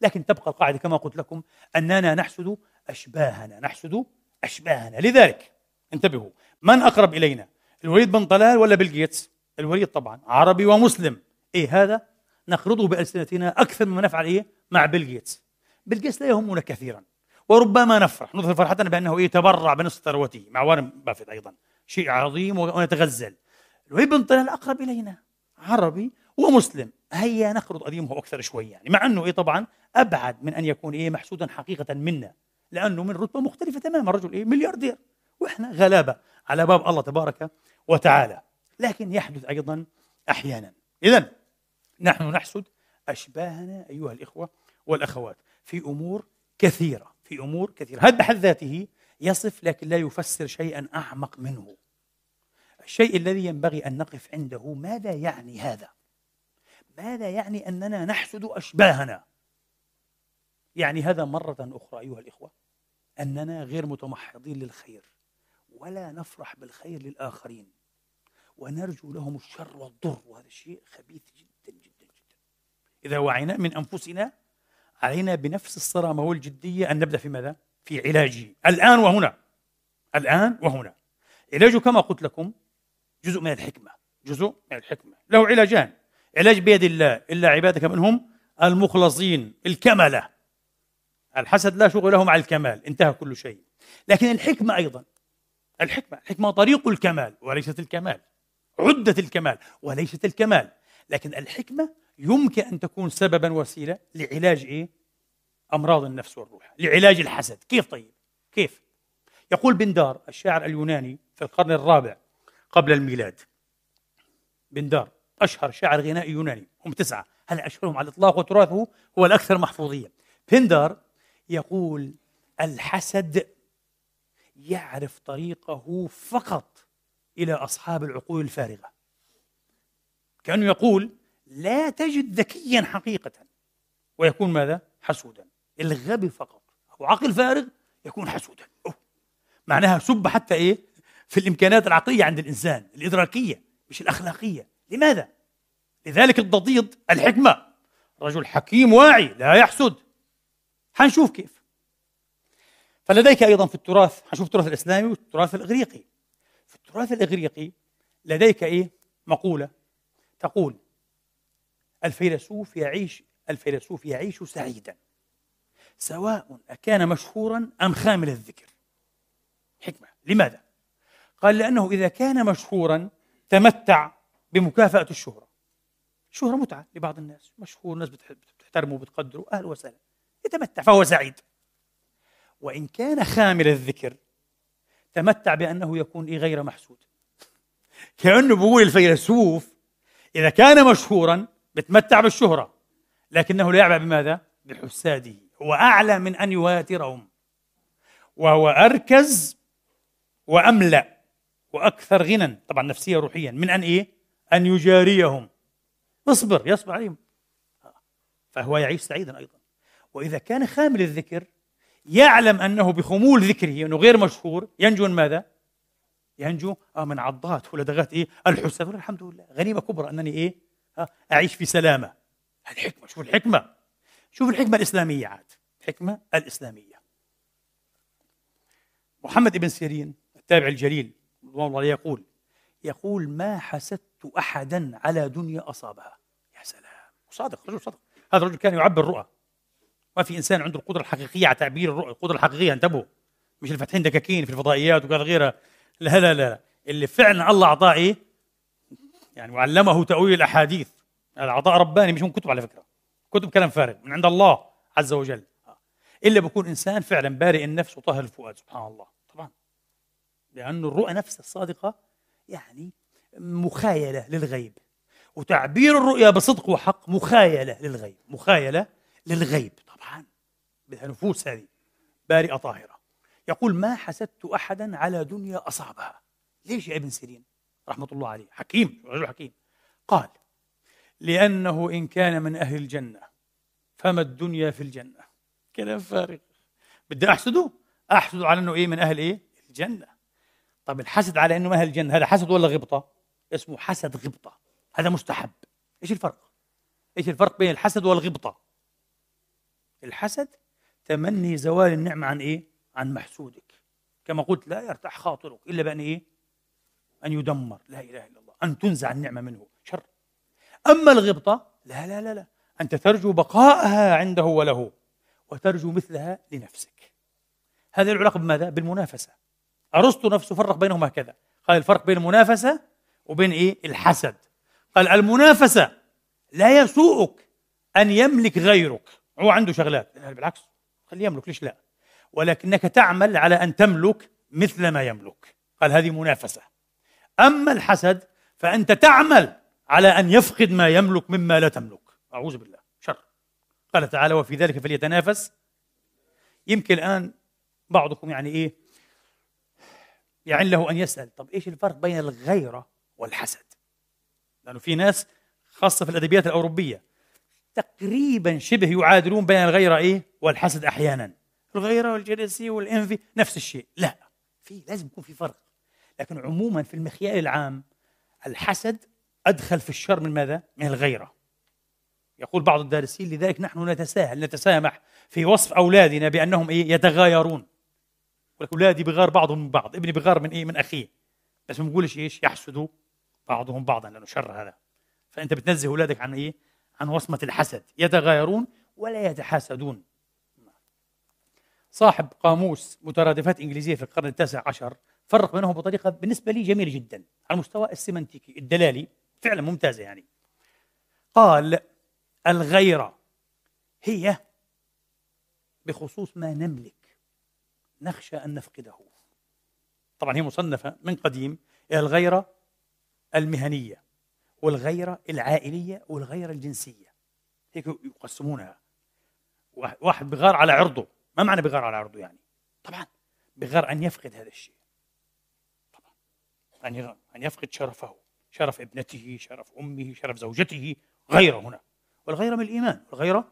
لكن تبقى القاعدة كما قلت لكم أننا نحسد أشباهنا نحسد أشباهنا. لذلك انتبهوا من أقرب إلينا؟ الوليد بن طلال ولا بيل جيتس؟ الوليد طبعا عربي ومسلم. إيه هذا؟ نقرضه بألسنتنا أكثر مما نفعل إيه؟ مع بيل جيتس. بيل جيتس لا يهمنا كثيرا. وربما نفرح نظهر فرحتنا بأنه إيه تبرع بنصف ثروته مع وارن بافيت أيضا. شيء عظيم ونتغزل. الوليد بن طلال أقرب إلينا عربي ومسلم. هيا نخرض أديمه أكثر شوي يعني مع أنه إيه طبعا أبعد من أن يكون إيه محسودا حقيقة منا لأنه من رتبة مختلفة تماما. رجل إيه ملياردير. وإحنا غلابة على باب الله تبارك وتعالى. لكن يحدث أيضا أحيانا. إذا نحن نحسد أشباهنا أيها الإخوة والأخوات في أمور كثيرة. في أمور كثيرة. هذا بحد ذاته يصف لكن لا يفسر شيئا أعمق منه. الشيء الذي ينبغي أن نقف عنده ماذا يعني هذا؟ ماذا يعني أننا نحسد أشباهنا؟ يعني هذا مرة أخرى أيها الإخوة أننا غير متمحضين للخير ولا نفرح بالخير للآخرين ونرجو لهم الشر والضر وهذا شيء خبيث جدا جدا جدا. إذا وعينا من أنفسنا علينا بنفس الصرامة والجدية أن نبدأ في ماذا؟ في علاجه الآن وهنا. الآن وهنا. علاجه كما قلت لكم جزء من الحكمة. جزء من الحكمة. له علاجان. علاج بيد الله إلا عبادك منهم المخلصين الكملة. الحسد لا شغل له مع الكمال. انتهى كل شيء. لكن الحكمة أيضا. الحكمة. الحكمة طريق الكمال وليست الكمال. عدة الكمال وليست الكمال. لكن الحكمة يمكن أن تكون سببا وسيلة لعلاج إيه؟ أمراض النفس والروح لعلاج الحسد كيف طيب؟ كيف؟ يقول بندار الشاعر اليوناني في القرن الرابع قبل الميلاد بندار أشهر شاعر غنائي يوناني هم تسعة هل أشهرهم على الإطلاق وتراثه هو الأكثر محفوظية بندار يقول الحسد يعرف طريقه فقط إلى أصحاب العقول الفارغة كأنه يقول لا تجد ذكيا حقيقة ويكون ماذا؟ حسودا. الغبي فقط. أو عقل فارغ يكون حسودا. أوه. معناها سب حتى إيه؟ في الإمكانات العقلية عند الإنسان الإدراكية مش الأخلاقية. لماذا؟ لذلك الضديد الحكمة. رجل حكيم واعي لا يحسد. حنشوف كيف. فلديك أيضا في التراث حنشوف التراث الإسلامي والتراث الإغريقي. في التراث الإغريقي لديك إيه؟ مقولة تقول الفيلسوف يعيش الفيلسوف يعيش سعيدا سواء أكان مشهورا أم خامل الذكر. حكمة. لماذا؟ قال لأنه إذا كان مشهورا تمتع بمكافأة الشهرة. الشهرة متعة لبعض الناس. مشهور الناس بتحترمه وبتقدره أهلا وسهلا. يتمتع فهو سعيد. وإن كان خامل الذكر تمتع بأنه يكون غير محسود. <laughs> كأنه بيقول الفيلسوف إذا كان مشهورا بتمتع بالشهرة لكنه لا يعبأ بماذا؟ بحساده هو أعلى من أن يواترهم وهو أركز وأملأ وأكثر غنى طبعا نفسيا روحيا من أن إيه؟ أن يجاريهم اصبر يصبر عليهم فهو يعيش سعيدا أيضا وإذا كان خامل الذكر يعلم أنه بخمول ذكره أنه غير مشهور ينجو من ماذا؟ ينجو آه من عضات. ولدغات إيه؟ الحسد الحمد لله. غنيمة كبرى أنني إيه؟ آه أعيش في سلامة. الحكمة. شوف الحكمة. شوف الحكمة الإسلامية عاد. الحكمة الإسلامية. محمد بن سيرين التابع الجليل رضوان الله يقول يقول ما حسدت أحدا على دنيا أصابها. يا سلام. وصادق رجل صادق. هذا الرجل كان يعبر الرؤى. ما في إنسان عنده القدرة الحقيقية على تعبير الرؤيه القدرة الحقيقية. انتبهوا. مش اللي فاتحين دكاكين في الفضائيات وكذا غيرها لا لا لا اللي فعلا الله أعطاه إيه؟ يعني وعلمه تأويل الأحاديث. هذا عطاء رباني مش من كتب على فكرة. كتب كلام فارغ من عند الله عز وجل. إلا بكون إنسان فعلا بارئ النفس وطاهر الفؤاد سبحان الله. طبعا. لأن الرؤى نفسها الصادقة يعني مخايلة للغيب. وتعبير الرؤيا بصدق وحق مخايلة للغيب. مخايلة للغيب طبعا. بدها نفوس هذه. بارئة طاهرة. يقول ما حسدت أحدا على دنيا أصابها. ليش يا ابن سيرين؟ رحمة الله عليه. حكيم رجل حكيم. قال لأنه إن كان من أهل الجنة فما الدنيا في الجنة. كلام فارغ. بدي أحسده؟ أحسده على أنه إيه من أهل إيه؟ الجنة. طب الحسد على أنه من أهل الجنة هذا حسد ولا غبطة؟ اسمه حسد غبطة. هذا مستحب. إيش الفرق؟ إيش الفرق بين الحسد والغبطة؟ الحسد تمني زوال النعمة عن إيه؟ عن محسودك. كما قلت لا يرتاح خاطرك إلا بأن إيه؟ أن يدمر. لا إله إلا الله. أن تنزع النعمة منه. شر. أما الغبطة لا لا لا لا. أنت ترجو بقاءها عنده وله وترجو مثلها لنفسك. هذا العلاقة بماذا؟ بالمنافسة. أرسطو نفسه فرق بينهما هكذا؟ قال الفرق بين المنافسة وبين إيه؟ الحسد. قال المنافسة لا يسوءك أن يملك غيرك. هو عنده شغلات. بالعكس. خليه يملك ليش لا؟ ولكنك تعمل على أن تملك مثل ما يملك. قال هذه منافسة. أما الحسد فأنت تعمل على أن يفقد ما يملك مما لا تملك. أعوذ بالله. شر. قال تعالى وفي ذلك فليتنافس. يمكن الآن بعضكم يعني إيه يعني له أن يسأل طب إيش الفرق بين الغيرة والحسد؟ لأنه في ناس خاصة في الأدبيات الأوروبية تقريبا شبه يعادلون بين الغيرة إيه والحسد أحيانا. الغيرة والجلسية والإنفي نفس الشيء. لا في لازم يكون في فرق. لكن عموما في المخيال العام الحسد أدخل في الشر من ماذا؟ من الغيرة. يقول بعض الدارسين لذلك نحن نتساهل نتسامح في وصف أولادنا بأنهم إيه؟ يتغايرون. أولادي بغار بعضهم من بعض ابني بغار من إيه؟ من أخيه. بس ما بقولش إيش؟ يحسدوا بعضهم بعضا لأنه شر هذا. فأنت بتنزه أولادك عن إيه؟ عن وصمة الحسد. يتغايرون ولا يتحاسدون. صاحب قاموس مترادفات إنجليزية في القرن التاسع عشر فرق بينهم بطريقة بالنسبة لي جميلة جدا على المستوى السيمانتيكي الدلالي فعلا ممتازة يعني. قال الغيرة هي بخصوص ما نملك نخشى أن نفقده. طبعا هي مصنفة من قديم إلى الغيرة المهنية والغيرة العائلية والغيرة الجنسية. هيك يقسمونها. واحد بغار على عرضه. ما معنى بغار على عرضه يعني؟ طبعا. بغار أن يفقد هذا الشيء. طبعا. أن يفقد شرفه شرف ابنته شرف أمه شرف زوجته غيرة هنا. والغيرة من الإيمان والغيرة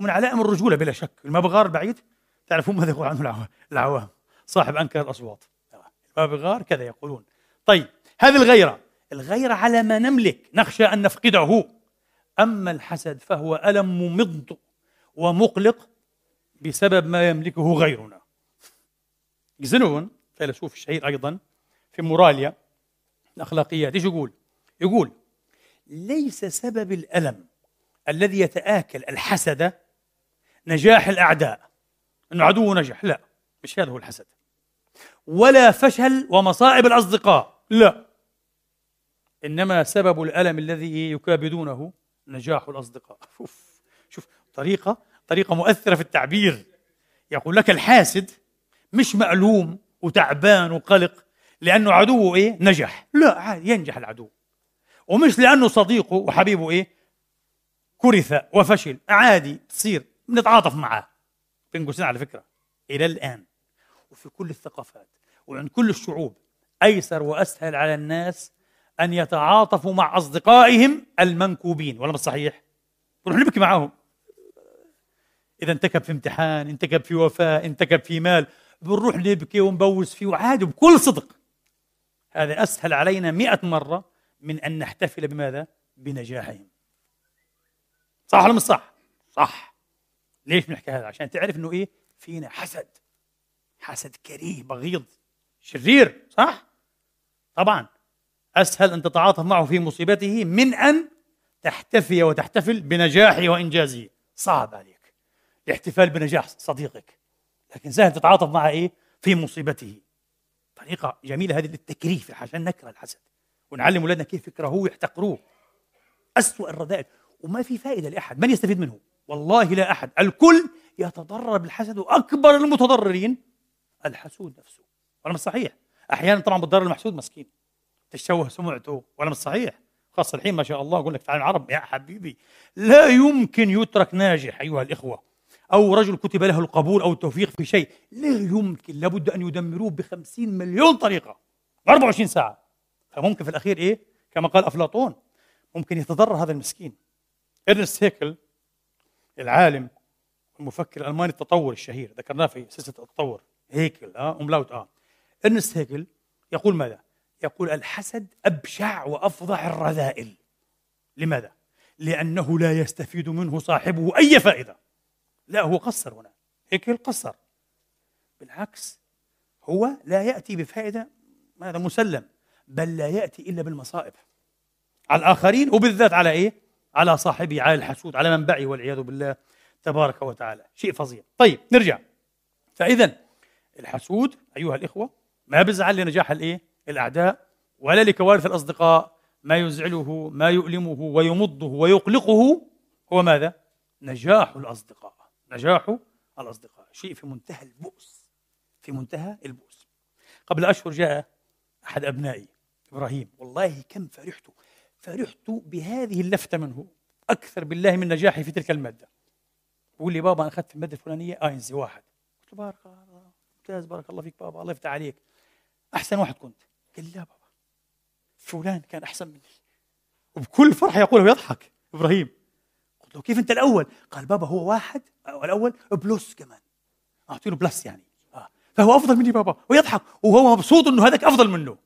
ومن علائم الرجولة بلا شك. ما بغار بعيد تعرفون ماذا يقول عنه العوام صاحب أنكر الأصوات. ما بغار كذا يقولون. طيب هذه الغيرة. الغيرة على ما نملك نخشى أن نفقده. أما الحسد فهو ألم ممض ومقلق بسبب ما يملكه غيرنا. زنون فيلسوف الشهير أيضا في موراليا الأخلاقيات إيش يقول؟ يقول ليس سبب الألم الذي يتآكل الحسد نجاح الأعداء. أنه عدو نجح لا مش هذا هو الحسد. ولا فشل ومصائب الأصدقاء. لا. إنما سبب الألم الذي يكابدونه نجاح الأصدقاء. شوف شوف طريقة طريقة مؤثرة في التعبير. يقول لك الحاسد مش مألوم وتعبان وقلق لأنه عدوه إيه؟ نجح. لا عادي ينجح العدو. ومش لأنه صديقه وحبيبه إيه؟ كرث وفشل. عادي تصير. بنتعاطف معاه. بين قوسين على فكرة. إلى الآن. وفي كل الثقافات وعند كل الشعوب أيسر وأسهل على الناس أن يتعاطفوا مع أصدقائهم المنكوبين. ولا مش صحيح؟ نروح نبكي معاهم. إذا انتكب في امتحان انتكب في وفاة انتكب في مال بنروح نبكي ونبوس فيه وعادي بكل صدق هذا أسهل علينا مئة مرة من أن نحتفل بماذا؟ بنجاحهم صح ولا مش صح؟ صح ليش بنحكي هذا؟ عشان تعرف إنه إيه؟ فينا حسد حسد كريه بغيض شرير صح؟ طبعا أسهل أن تتعاطف معه في مصيبته من أن تحتفي وتحتفل بنجاحه وإنجازه صعب عليك الاحتفال بنجاح صديقك لكن سهل تتعاطف معه إيه؟ في مصيبته. طريقة جميلة هذه للتكريف عشان نكره الحسد. ونعلم أولادنا كيف يكرهوه ويحتقروه. أسوأ الرذائل وما في فائدة لأحد. من يستفيد منه؟ والله لا أحد. الكل يتضرر بالحسد وأكبر المتضررين. الحسود نفسه. ولا مش صحيح؟ أحيانا طبعا بتضرر المحسود مسكين. تشوه سمعته. ولا مش صحيح؟ خاصة الحين ما شاء الله أقول لك تعالى العرب يا حبيبي لا يمكن يترك ناجح أيها الإخوة. أو رجل كتب له القبول أو التوفيق في شيء لا يمكن لابد أن يدمروه بخمسين مليون طريقة 24 ساعة. فممكن في الأخير إيه؟ كما قال أفلاطون ممكن يتضرر هذا المسكين. إرنست هيكل العالم المفكر الألماني التطور الشهير ذكرناه في سلسلة التطور. هيكل آه أملاوت آه. إرنست هيكل يقول ماذا؟ يقول الحسد أبشع وأفظع الرذائل. لماذا؟ لأنه لا يستفيد منه صاحبه أي فائدة. لا هو قصر هنا. هيكل قصر بالعكس هو لا يأتي بفائدة هذا مسلم بل لا يأتي إلا بالمصائب. على الآخرين وبالذات على إيه؟ على صاحبه على الحسود على منبعه والعياذ بالله تبارك وتعالى. شيء فظيع. طيب نرجع. فإذا الحسود أيها الإخوة ما بزعل لنجاح الإيه؟ الأعداء ولا لكوارث الأصدقاء ما يزعله ما يؤلمه ويمضه ويقلقه هو ماذا؟ نجاح الأصدقاء. نجاح الأصدقاء شيء في منتهى البؤس في منتهى البؤس. قبل أشهر جاء أحد أبنائي إبراهيم. والله كم فرحت فرحت بهذه اللفتة منه أكثر بالله من نجاحي في تلك المادة. بقول لي بابا أنا أخذت المادة الفلانية آينزي واحد. قلت له بارك الله ممتاز بارك الله فيك بابا الله يفتح عليك. أحسن واحد كنت. قال لا بابا فلان كان أحسن مني. وبكل فرحة يقول ويضحك إبراهيم. قلت له. كيف أنت الأول؟ قال بابا هو واحد الأول plus كمان. أعطي له plus يعني. آه. فهو أفضل مني بابا ويضحك وهو مبسوط أنه هذاك أفضل منه.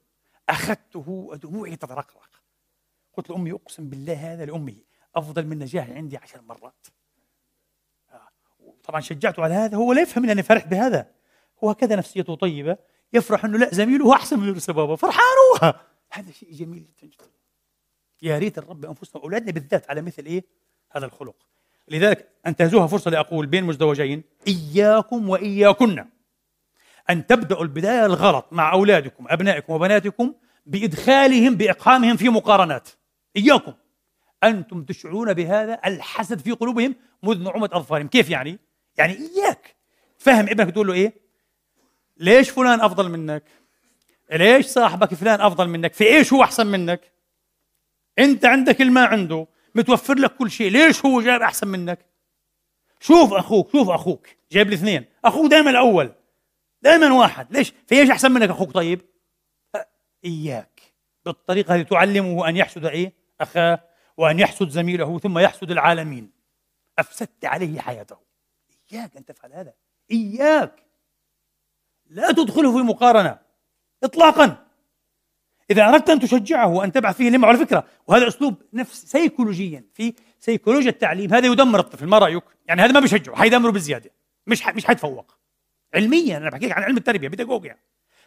أخذته ودموعي تترقرق. قلت لأمي أقسم بالله هذا لأمي أفضل من نجاحي عندي عشر مرات. آه. طبعا شجعته على هذا هو لا يفهم أنني فرح بهذا. هو هكذا نفسيته طيبة يفرح أنه لا زميله أحسن من بابا فرحان هذا شيء جميل جدا. يا ريت الرب أنفسنا وأولادنا بالذات على مثل إيه؟ هذا الخلق لذلك انتهزوها فرصة لأقول بين مزدوجين إياكم وإياكن أن تبدأوا البداية الغلط مع أولادكم أبنائكم وبناتكم بإدخالهم بإقحامهم في مقارنات إياكم أنتم تشعرون بهذا الحسد في قلوبهم منذ نعومة أظفارهم كيف يعني؟ يعني إياك فهم ابنك تقول له إيه؟ ليش فلان أفضل منك؟ ليش صاحبك فلان أفضل منك؟ في إيش هو أحسن منك؟ أنت عندك الماء عنده متوفر لك كل شيء. ليش هو جايب أحسن منك؟ شوف أخوك شوف أخوك. جايب الاثنين أخوك دائما الأول. دائما واحد. ليش؟ في إيش أحسن منك أخوك طيب؟ إياك. بالطريقة هذه تعلمه أن يحسد إيه؟ أخاه وأن يحسد زميله ثم يحسد العالمين. أفسدت عليه حياته. إياك أن تفعل هذا. إياك. لا تدخله في مقارنة. إطلاقا. إذا أردت أن تشجعه وأن تبعث فيه لمع على فكرة وهذا أسلوب نفس سيكولوجيا في سيكولوجيا التعليم هذا يدمر الطفل ما رأيك؟ يعني هذا ما بيشجعه حيدمره بزيادة مش مش حيتفوق علميا أنا بحكي عن علم التربية بيداغوجيا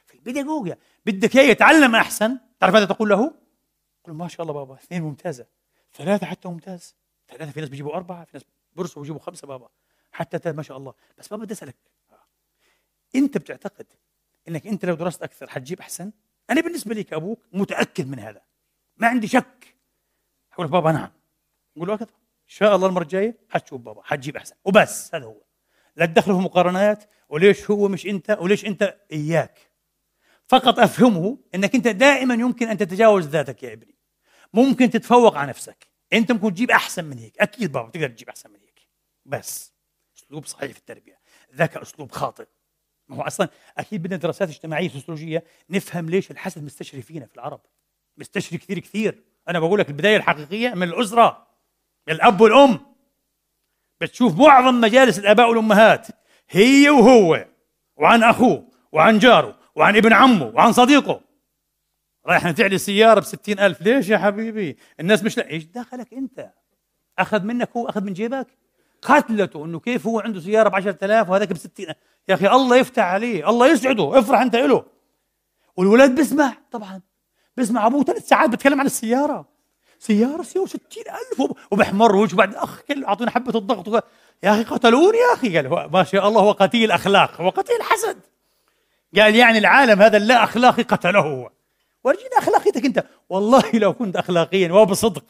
في البيداغوجيا بدك إياه يتعلم أحسن تعرف ماذا تقول له؟ قل ما شاء الله بابا اثنين ممتازة ثلاثة حتى ممتاز ثلاثة في ناس بيجيبوا أربعة في ناس برسوا ويجيبوا خمسة بابا حتى ما شاء الله بس بابا بدي أسألك أنت بتعتقد أنك أنت لو درست أكثر حتجيب أحسن؟ أنا بالنسبة لي كأبوك متأكد من هذا. ما عندي شك. أقول بابا نعم. نقول له إن شاء الله المرة الجاية حتشوف بابا حتجيب أحسن. وبس هذا هو. لا تدخله في مقارنات. وليش هو مش أنت؟ وليش أنت إياك؟ فقط أفهمه أنك أنت دائما يمكن أن تتجاوز ذاتك يا إبني. ممكن تتفوق على نفسك. أنت ممكن تجيب أحسن من هيك. أكيد بابا تقدر تجيب أحسن من هيك. بس أسلوب صحيح في التربية. ذاك أسلوب خاطئ. ما هو أصلا أكيد بدنا دراسات اجتماعية سوسيولوجية نفهم ليش الحسد مستشري فينا في العرب. مستشري كثير كثير. أنا بقول لك البداية الحقيقية من الأسرة من الأب والأم. بتشوف معظم مجالس الآباء والأمهات هي وهو وعن أخوه وعن جاره وعن ابن عمه وعن صديقه. رايح نتعلي سيارة بستين ألف. ليش يا حبيبي؟ الناس مش لا إيش دخلك أنت؟ أخذ منك هو أخذ من جيبك؟ قتلته إنه كيف هو عنده سيارة ب 10000 وهذاك ب 60 يا أخي الله يفتح عليه الله يسعده افرح أنت له والولاد بيسمع طبعا. بيسمع أبوه ثلاث ساعات بتكلم عن السيارة. سيارة سيارة 60000 وبحمر وجهه بعد أخ كله اعطونا حبة الضغط يا أخي قتلوني يا أخي. قال هو ما شاء الله هو قتيل أخلاق هو قتيل حسد. قال يعني العالم هذا اللا أخلاقي قتله هو. ورجينا أخلاقيتك أنت. والله لو كنت أخلاقيا وبصدق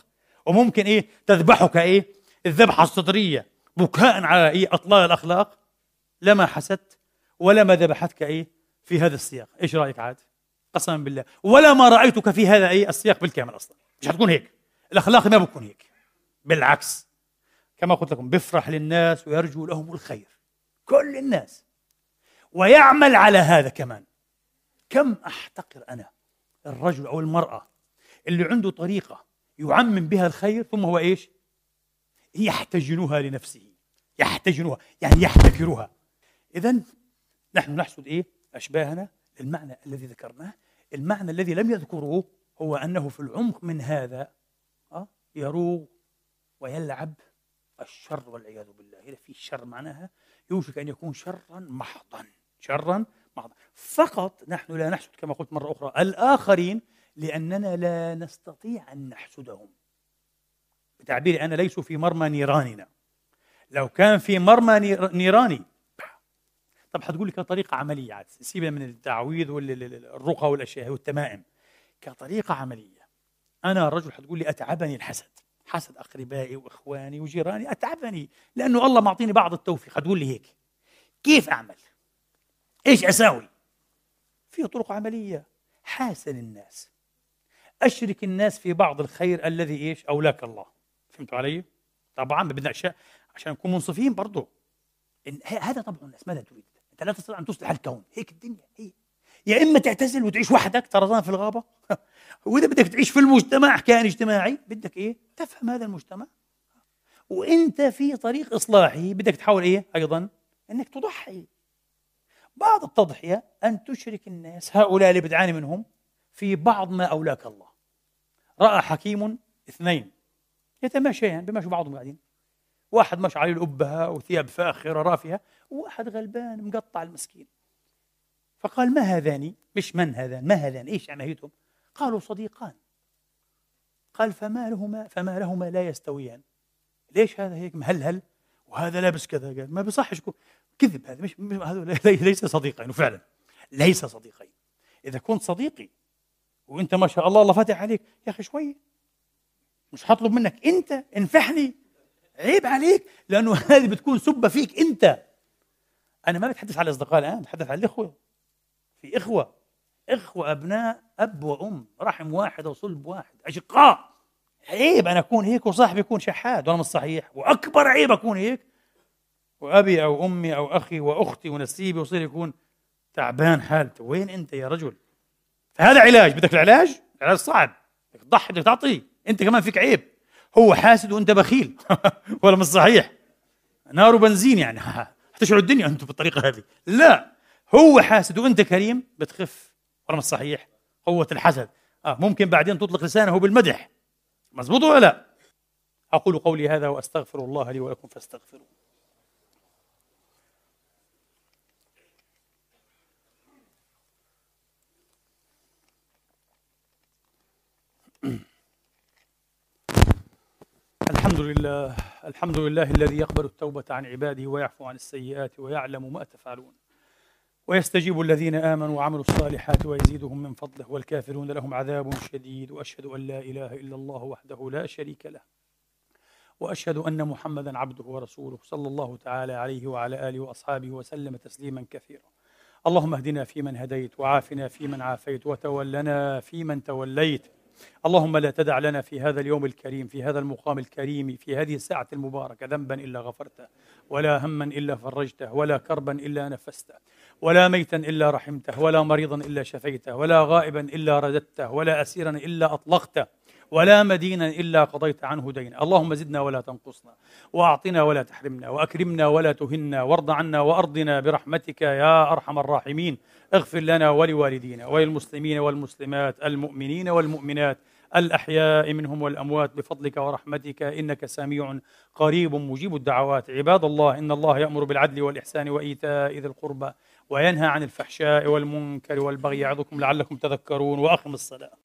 وممكن إيه تذبحك إيه الذبحة الصدرية بكاء على إيه أطلال الأخلاق لما حسدت ولا ما ذبحتك إيه في هذا السياق؟ إيش رأيك عاد؟ قسما بالله. ولا ما رأيتك في هذا أي السياق بالكامل أصلا. مش حتكون هيك. الأخلاق ما بكون هيك. بالعكس. كما قلت لكم بيفرح للناس ويرجو لهم الخير. كل الناس. ويعمل على هذا كمان. كم أحتقر أنا الرجل أو المرأة اللي عنده طريقة يعمم بها الخير ثم هو إيش؟ يحتجنها لنفسه. يحتجنها يعني يحتكرها إذا نحن نحسد إيه؟ أشباهنا المعنى الذي ذكرناه. المعنى الذي لم يذكروه هو أنه في العمق من هذا آه، يروغ ويلعب الشر والعياذ بالله. إذا في شر معناها يوشك أن يكون شرا محضا شرا محضا. فقط نحن لا نحسد كما قلت مرة أخرى الآخرين لأننا لا نستطيع أن نحسدهم بتعبيري أنا ليسوا في مرمى نيراننا. لو كان في مرمى نيراني طب حتقول لي كطريقة عملية عاد سيبنا من التعويذ والرقى والأشياء والتمائم. كطريقة عملية أنا رجل حتقول لي أتعبني الحسد حسد أقربائي وإخواني وجيراني أتعبني لأنه الله معطيني بعض التوفيق. حتقول لي هيك كيف أعمل؟ إيش أساوي؟ في طرق عملية. حاسن الناس. أشرك الناس في بعض الخير الذي إيش؟ أولاك الله. فهمتوا علي؟ طبعا بدنا أشياء عشان نكون منصفين برضه هذا طبع الناس ماذا تريد؟ انت لا تستطيع أن تصلح الكون. هيك الدنيا هي. يا إما تعتزل وتعيش وحدك طرزان في الغابة. <laughs> وإذا بدك تعيش في المجتمع كائن اجتماعي بدك إيه؟ تفهم هذا المجتمع. وإنت في طريق اصلاحه بدك تحاول إيه؟ أيضا إنك تضحي. بعض التضحية أن تشرك الناس هؤلاء اللي بتعاني منهم في بعض ما أولاك الله. رأى حكيم اثنين. يتماشيان بمشوا بعضهم قاعدين. واحد مش عليه الأبهة وثياب فاخرة رافعة وواحد غلبان مقطع المسكين. فقال ما هذان؟ مش من هذان؟ ما هذان؟ إيش عمهيتهم قالوا صديقان. قال فما لهما فما لهما لا يستويان. ليش هذا هيك مهلهل؟ وهذا لابس كذا. قال ما بصحش كذب هذا. مش هذا ليس صديقين وفعلا ليس صديقين. إذا كنت صديقي وأنت ما شاء الله الله فاتح عليك يا أخي شوية مش هطلب منك. أنت انفحني عيب عليك لأنه هذه بتكون سبة فيك أنت. أنا ما بتحدث على الأصدقاء الآن بتحدث على الإخوة. في إخوة إخوة أبناء أب وأم رحم واحد وصلب واحد أشقاء. عيب أنا أكون هيك وصاحبي يكون شحات وأنا مش صحيح. وأكبر عيب أكون هيك وأبي أو أمي أو أخي وأختي ونسيبي وصير يكون تعبان حالته. وين أنت يا رجل؟ فهذا علاج. بدك العلاج؟ علاج صعب. بدك تضحي بدك تعطي. أنت كمان فيك عيب. هو حاسد وأنت بخيل. <laughs> ولا مش صحيح. نار وبنزين يعني. <laughs> هتشعلوا الدنيا أنتم بالطريقة هذه. لا. هو حاسد وأنت كريم بتخف. ولا مش صحيح. قوة الحسد. آه ممكن بعدين تطلق لسانه بالمدح. مزبوط ولا لا؟ أقول قولي هذا وأستغفر الله لي ولكم فاستغفروه. الحمد لله الحمد لله الذي يقبل التوبة عن عباده ويعفو عن السيئات ويعلم ما تفعلون. ويستجيب الذين آمنوا وعملوا الصالحات ويزيدهم من فضله والكافرون لهم عذاب شديد وأشهد أن لا إله إلا الله وحده لا شريك له. وأشهد أن محمدا عبده ورسوله صلى الله تعالى عليه وعلى آله وأصحابه وسلم تسليما كثيرا. اللهم اهدنا فيمن هديت وعافنا فيمن عافيت وتولنا فيمن توليت. اللهم لا تدع لنا في هذا اليوم الكريم في هذا المقام الكريم في هذه الساعة المباركة ذنبا إلا غفرته ولا هما إلا فرجته ولا كربا إلا نفسته ولا ميتا إلا رحمته ولا مريضا إلا شفيته ولا غائبا إلا رددته ولا أسيرا إلا أطلقته ولا مدينا إلا قضيت عنه دينا اللهم زدنا ولا تنقصنا وأعطنا ولا تحرمنا وأكرمنا ولا تهنا وارض عنا وأرضنا برحمتك يا أرحم الراحمين. اغفر لنا ولوالدينا وللمسلمين والمسلمات المؤمنين والمؤمنات الأحياء منهم والأموات بفضلك ورحمتك إنك سميع قريب مجيب الدعوات. عباد الله إن الله يأمر بالعدل والإحسان وإيتاء ذي القربى وينهى عن الفحشاء والمنكر والبغي يعظكم لعلكم تذكرون. وأقم الصلاة.